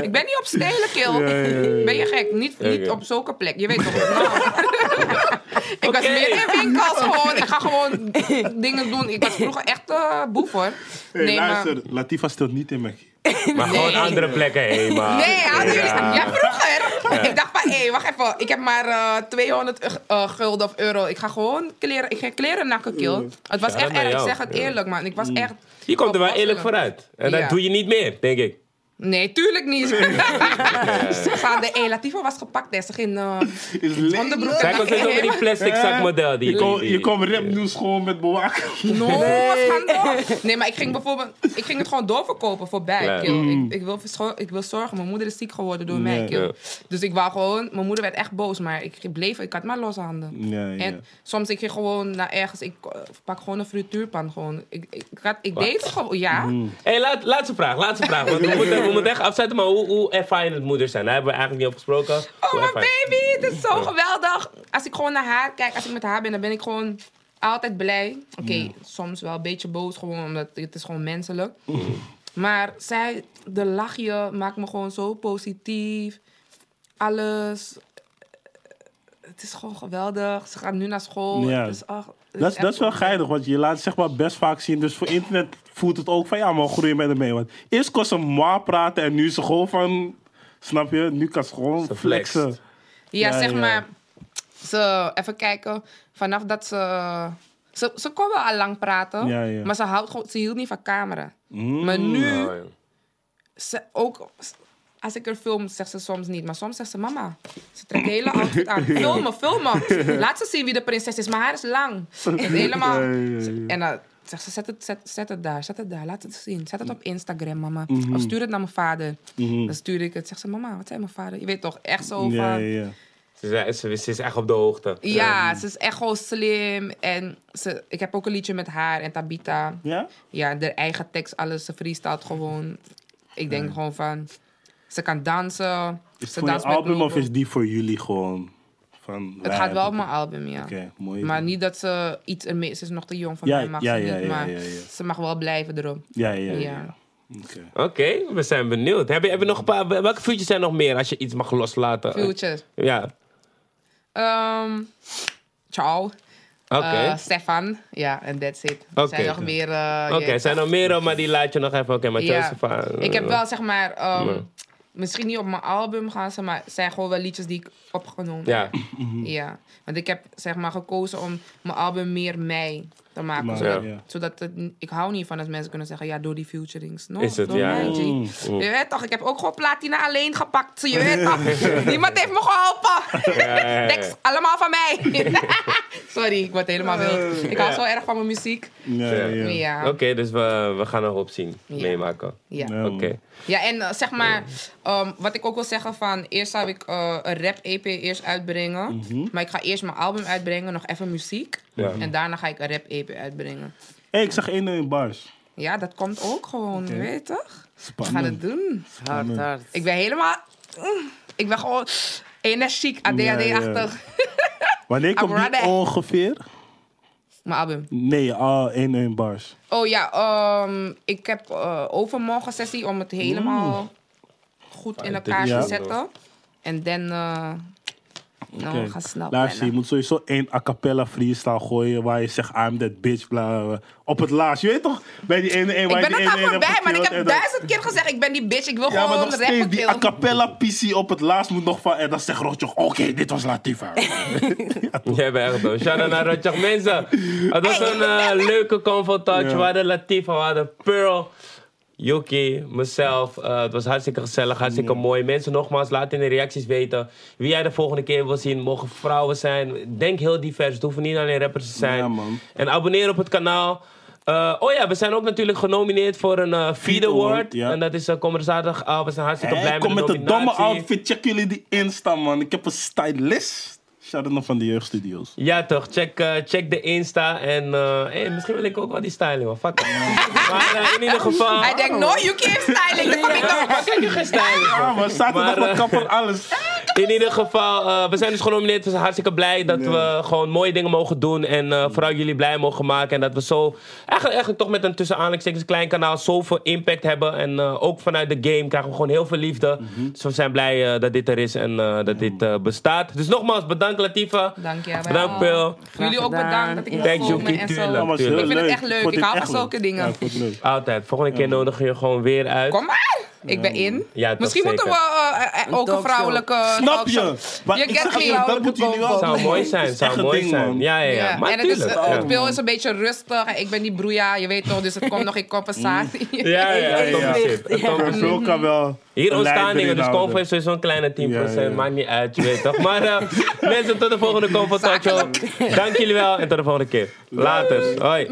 Ik ben niet op stelen, kill. Ja, ja, ja. Ben je gek? Niet, niet op zulke plek. Je weet toch? Nou. [LAUGHS] ik was meer in winkels gewoon. Ik ga gewoon [LAUGHS] dingen doen. Ik was vroeger echt eh boef, hoor. Hey, nee, maar... luister, Latifa stilt niet in Mackie. [LAUGHS] Maar gewoon andere plekken heen, man. Nee, hadden jullie... Ja. Ja, vroeger. [LAUGHS] Ik dacht van, hé, wacht even. Ik heb maar eh 200 eh, gulden of euro. Ik ga gewoon kleren... Ik ga kleren nakken, kill. Het was Ja, echt erg. Ik zeg het eerlijk, man. Ik was echt... Je komt er wel eerlijk vooruit. En dat doe je niet meer, denk ik. Nee, tuurlijk niet. [LAUGHS] [LAUGHS] Ze hadden... Hé, Latifa was gepakt, hè. Ze ging... eh, Is onderbroek Zij komt steeds over die plastic zakmodel. Die, Je komt die- je komt rapnieuws gewoon met bewaken. No, schandaal. Nee, maar ik ging bijvoorbeeld... Ik ging het gewoon doorverkopen voorbij, Ja. kill. Ik, ik, wil, ik wil zorgen. Mijn moeder is ziek geworden door mij, Ja. kill. Ja. Dus ik wou gewoon... Mijn moeder werd echt boos, maar ik bleef... Ik had maar losse handen. Ja, ja. En soms ik ging gewoon naar ergens... Ik eh, pak gewoon een frituurpan gewoon. Ik, ik, ik, had, ik deed het gewoon, ja. Hey, laat, laatste vraag, laatste vraag. Want [LAUGHS] we moeten, we moeten echt afzetten, maar hoe, hoe ervaar je het moeder zijn? Daar hebben we eigenlijk niet over gesproken. Oh, mijn baby, het is zo geweldig. Als ik gewoon naar haar kijk, als ik met haar ben, dan ben ik gewoon altijd blij. Oké, soms wel een beetje boos, gewoon omdat het is gewoon menselijk. Maar zij, de lachje maakt me gewoon zo positief. Alles. Het is gewoon geweldig. Ze gaat nu naar school. Ja. Dus, ach, het Dat is, dat is wel geinig, want je laat het zeg maar best vaak zien. Dus voor internet voelt het ook van ja, maar groeien met hem mee. Want eerst kon ze maar praten en nu is ze gewoon van. Snap je? Nu kan ze gewoon Ze flexen. Ja, Ja, zeg ja. maar. Ze, even kijken. Vanaf dat ze. Ze, ze kon wel al lang praten. Ja, ja. Maar ze, houdt, gewoon- ze hield niet van camera. Mm. Maar nu, Oh, ze, ook als ik er film, zegt ze soms niet. Maar soms zegt ze, mama, ze trekt de hele [LAUGHS] outfit aan. Filmen, filmen. [LAUGHS] Laat ze zien wie de prinses is. Mijn haar is lang. [LAUGHS] Het is helemaal... Ja, ja, ja. En dan Zeg ze, zet het, zet, zet het daar, zet het daar, laat het zien. Zet het op Instagram, mama. Mhm. Of stuur het naar mijn vader. Dan stuur ik het. Zeg ze, mama, wat zei mijn vader? Je weet toch, echt zo van... Ja, ja, ja. Ze, is- ze, ze is echt op de hoogte. Ja, ze is echt gewoon slim. En ze, ik heb ook een liedje met haar en Tabita. Ja? Ja, de eigen tekst, alles. Ze freestylt gewoon. Ik denk gewoon van... Ze kan dansen. Is het ze voor je album of is die voor jullie gewoon? Van, Het gaat wel op hebben- mijn album, ja. Oké, mooi. Maar niet dat ze iets ermee... Ze is nog te jong, van Ja, mij mag ja, ze ja, niet. ja, maar ja, ja. ze mag wel blijven erop. Ja, ja, ja. Oké. Oké, we zijn benieuwd. Heb je, heb je nog een paar... Welke features zijn nog meer als je iets mag loslaten? Future. Ja, Ehm ciao. oké. Eh, Stefan. Ja, en that's it. Er Oké. zijn nog meer... eh, Oké, je- zijn er meer, maar die laat je nog even. Oké, maar Ja. Joseph... Ik heb wel, zeg maar... ehm. Misschien niet op mijn album gaan ze, maar het zijn gewoon wel liedjes die ik opgenomen Ja, Ja, want ik heb zeg maar gekozen om mijn album meer mij te maken. Maar, zodat, ja. zodat het, ik hou niet van als mensen kunnen zeggen, ja, door die featurings. No, Is het, door ja. Mm. Je weet toch, ik heb ook gewoon platina alleen gepakt. Je weet toch, [LAUGHS] niemand heeft me geholpen. ja. Tekst, allemaal van mij. [LAUGHS] Sorry, ik word helemaal wild. Ik hou zo erg van mijn muziek. Ja, ja, ja. Ja, Oké, dus we, we gaan erop zien. Ja. Meemaken. ja. Oké. Ja, en eh, zeg maar, ehm, wat ik ook wil zeggen van... Eerst zou ik eh, een rap-EP eerst uitbrengen. Maar ik ga eerst mijn album uitbrengen, nog even muziek. Ja. En daarna ga ik een rap-EP uitbrengen. Hé, ik zag één in bars. Ja, dat komt ook gewoon, weet je toch? We Spannend. gaan het doen. Hard, hard. Ik ben helemaal... mm, ik ben gewoon energiek, ADHD-achtig. [LAUGHS] Wanneer komt die ongeveer? Mijn album. Nee, al één in bars. Oh ja, ehm, ik heb eh, overmorgen sessie om het helemaal goed in elkaar te zetten. En dan... nou, gaan Luister, je moet sowieso één a cappella freestyle gooien waar je zegt I'm that bitch, bla, bla, bla. Op het laatst, je weet toch? Bij die ene, ene waar Ik je ben die er ene, al ene hebt voorbij, maar ik heb duizend keer gezegd, ik ben die bitch. Ik wil Ja, maar gewoon nog steeds, rappen die a cappella pissie op het laatst moet nog van... En dan zegt Rotjoch, oké, dit was Latifa. [LAUGHS] Jij bent echt dood. Shout out naar Rotjoch. Mensen, het was een eh, leuke confrontatie. Ja. We hadden Latifa, we hadden Pearl, Yuki, mezelf. Eh, het was hartstikke gezellig, hartstikke mooi. Mensen, nogmaals, laat in de reacties weten wie jij de volgende keer wil zien. Mogen vrouwen zijn. Denk heel divers. Het hoeven niet alleen rappers te zijn. Ja, man. En abonneer op het kanaal. Eh, oh ja, we zijn ook natuurlijk genomineerd voor een eh Feed Award, ja. En dat is uh, komende zaterdag. Ah, we zijn hartstikke blij met kom de met de domme outfit. Check jullie die Insta, man. Ik heb een stylist. Shout out nog van de jeugdstudios. Ja toch, check, eh, check de Insta en eh, hey, misschien wil ik ook wel die styling man. Fuck maar eh, in ieder geval... Hij denkt, no, you can't styling. Dan kom ik nog. maar kijk, je geen styling. Ja, maar zaterdag Maar, met eh, kapper alles. In ieder geval, eh, we zijn dus genomineerd. We zijn hartstikke blij dat we gewoon mooie dingen mogen doen. En eh, vooral jullie blij mogen maken. En dat we zo, eigenlijk, eigenlijk toch met een tussen aanhalingstekens klein kanaal, zoveel impact hebben. En eh, ook vanuit de game krijgen we gewoon heel veel liefde. Dus we zijn blij eh, dat dit er is en eh, dat dit eh, bestaat. Dus nogmaals, bedankt Latifa. Dank je wel. Bedankt Pil. Jullie ook bedankt dat ik en tuurlijk. zo. Het is Ik vind het echt leuk. Ik dit hou van zulke dingen. Ja, ik. Altijd. Volgende keer nodigen je gewoon weer uit. Kom maar. Ik ben in. Ja, Misschien moeten we eh, eh, ook een vrouwelijke Snap je? Maar Je get me. dat moeten jullie wel Zou mooi zijn, Het is zou mooi ding, zijn. man. Ja, ja, ja. Ja, Maar en het is, tuurlijk. eh, ja. het pil is een beetje rustig. Ik ben die broeia, je weet toch, dus het komt nog in conversatie. [LAUGHS] Ja, ja, [LAUGHS] ja. Phil kan wel Hier ontstaan dingen, dus. Convo heeft sowieso een kleine 10%. Ja, ja. Maakt niet uit, je weet toch. Maar eh, [LAUGHS] mensen, tot de volgende Convo Talk Show. Dank jullie wel en tot de volgende keer. Later. Hoi.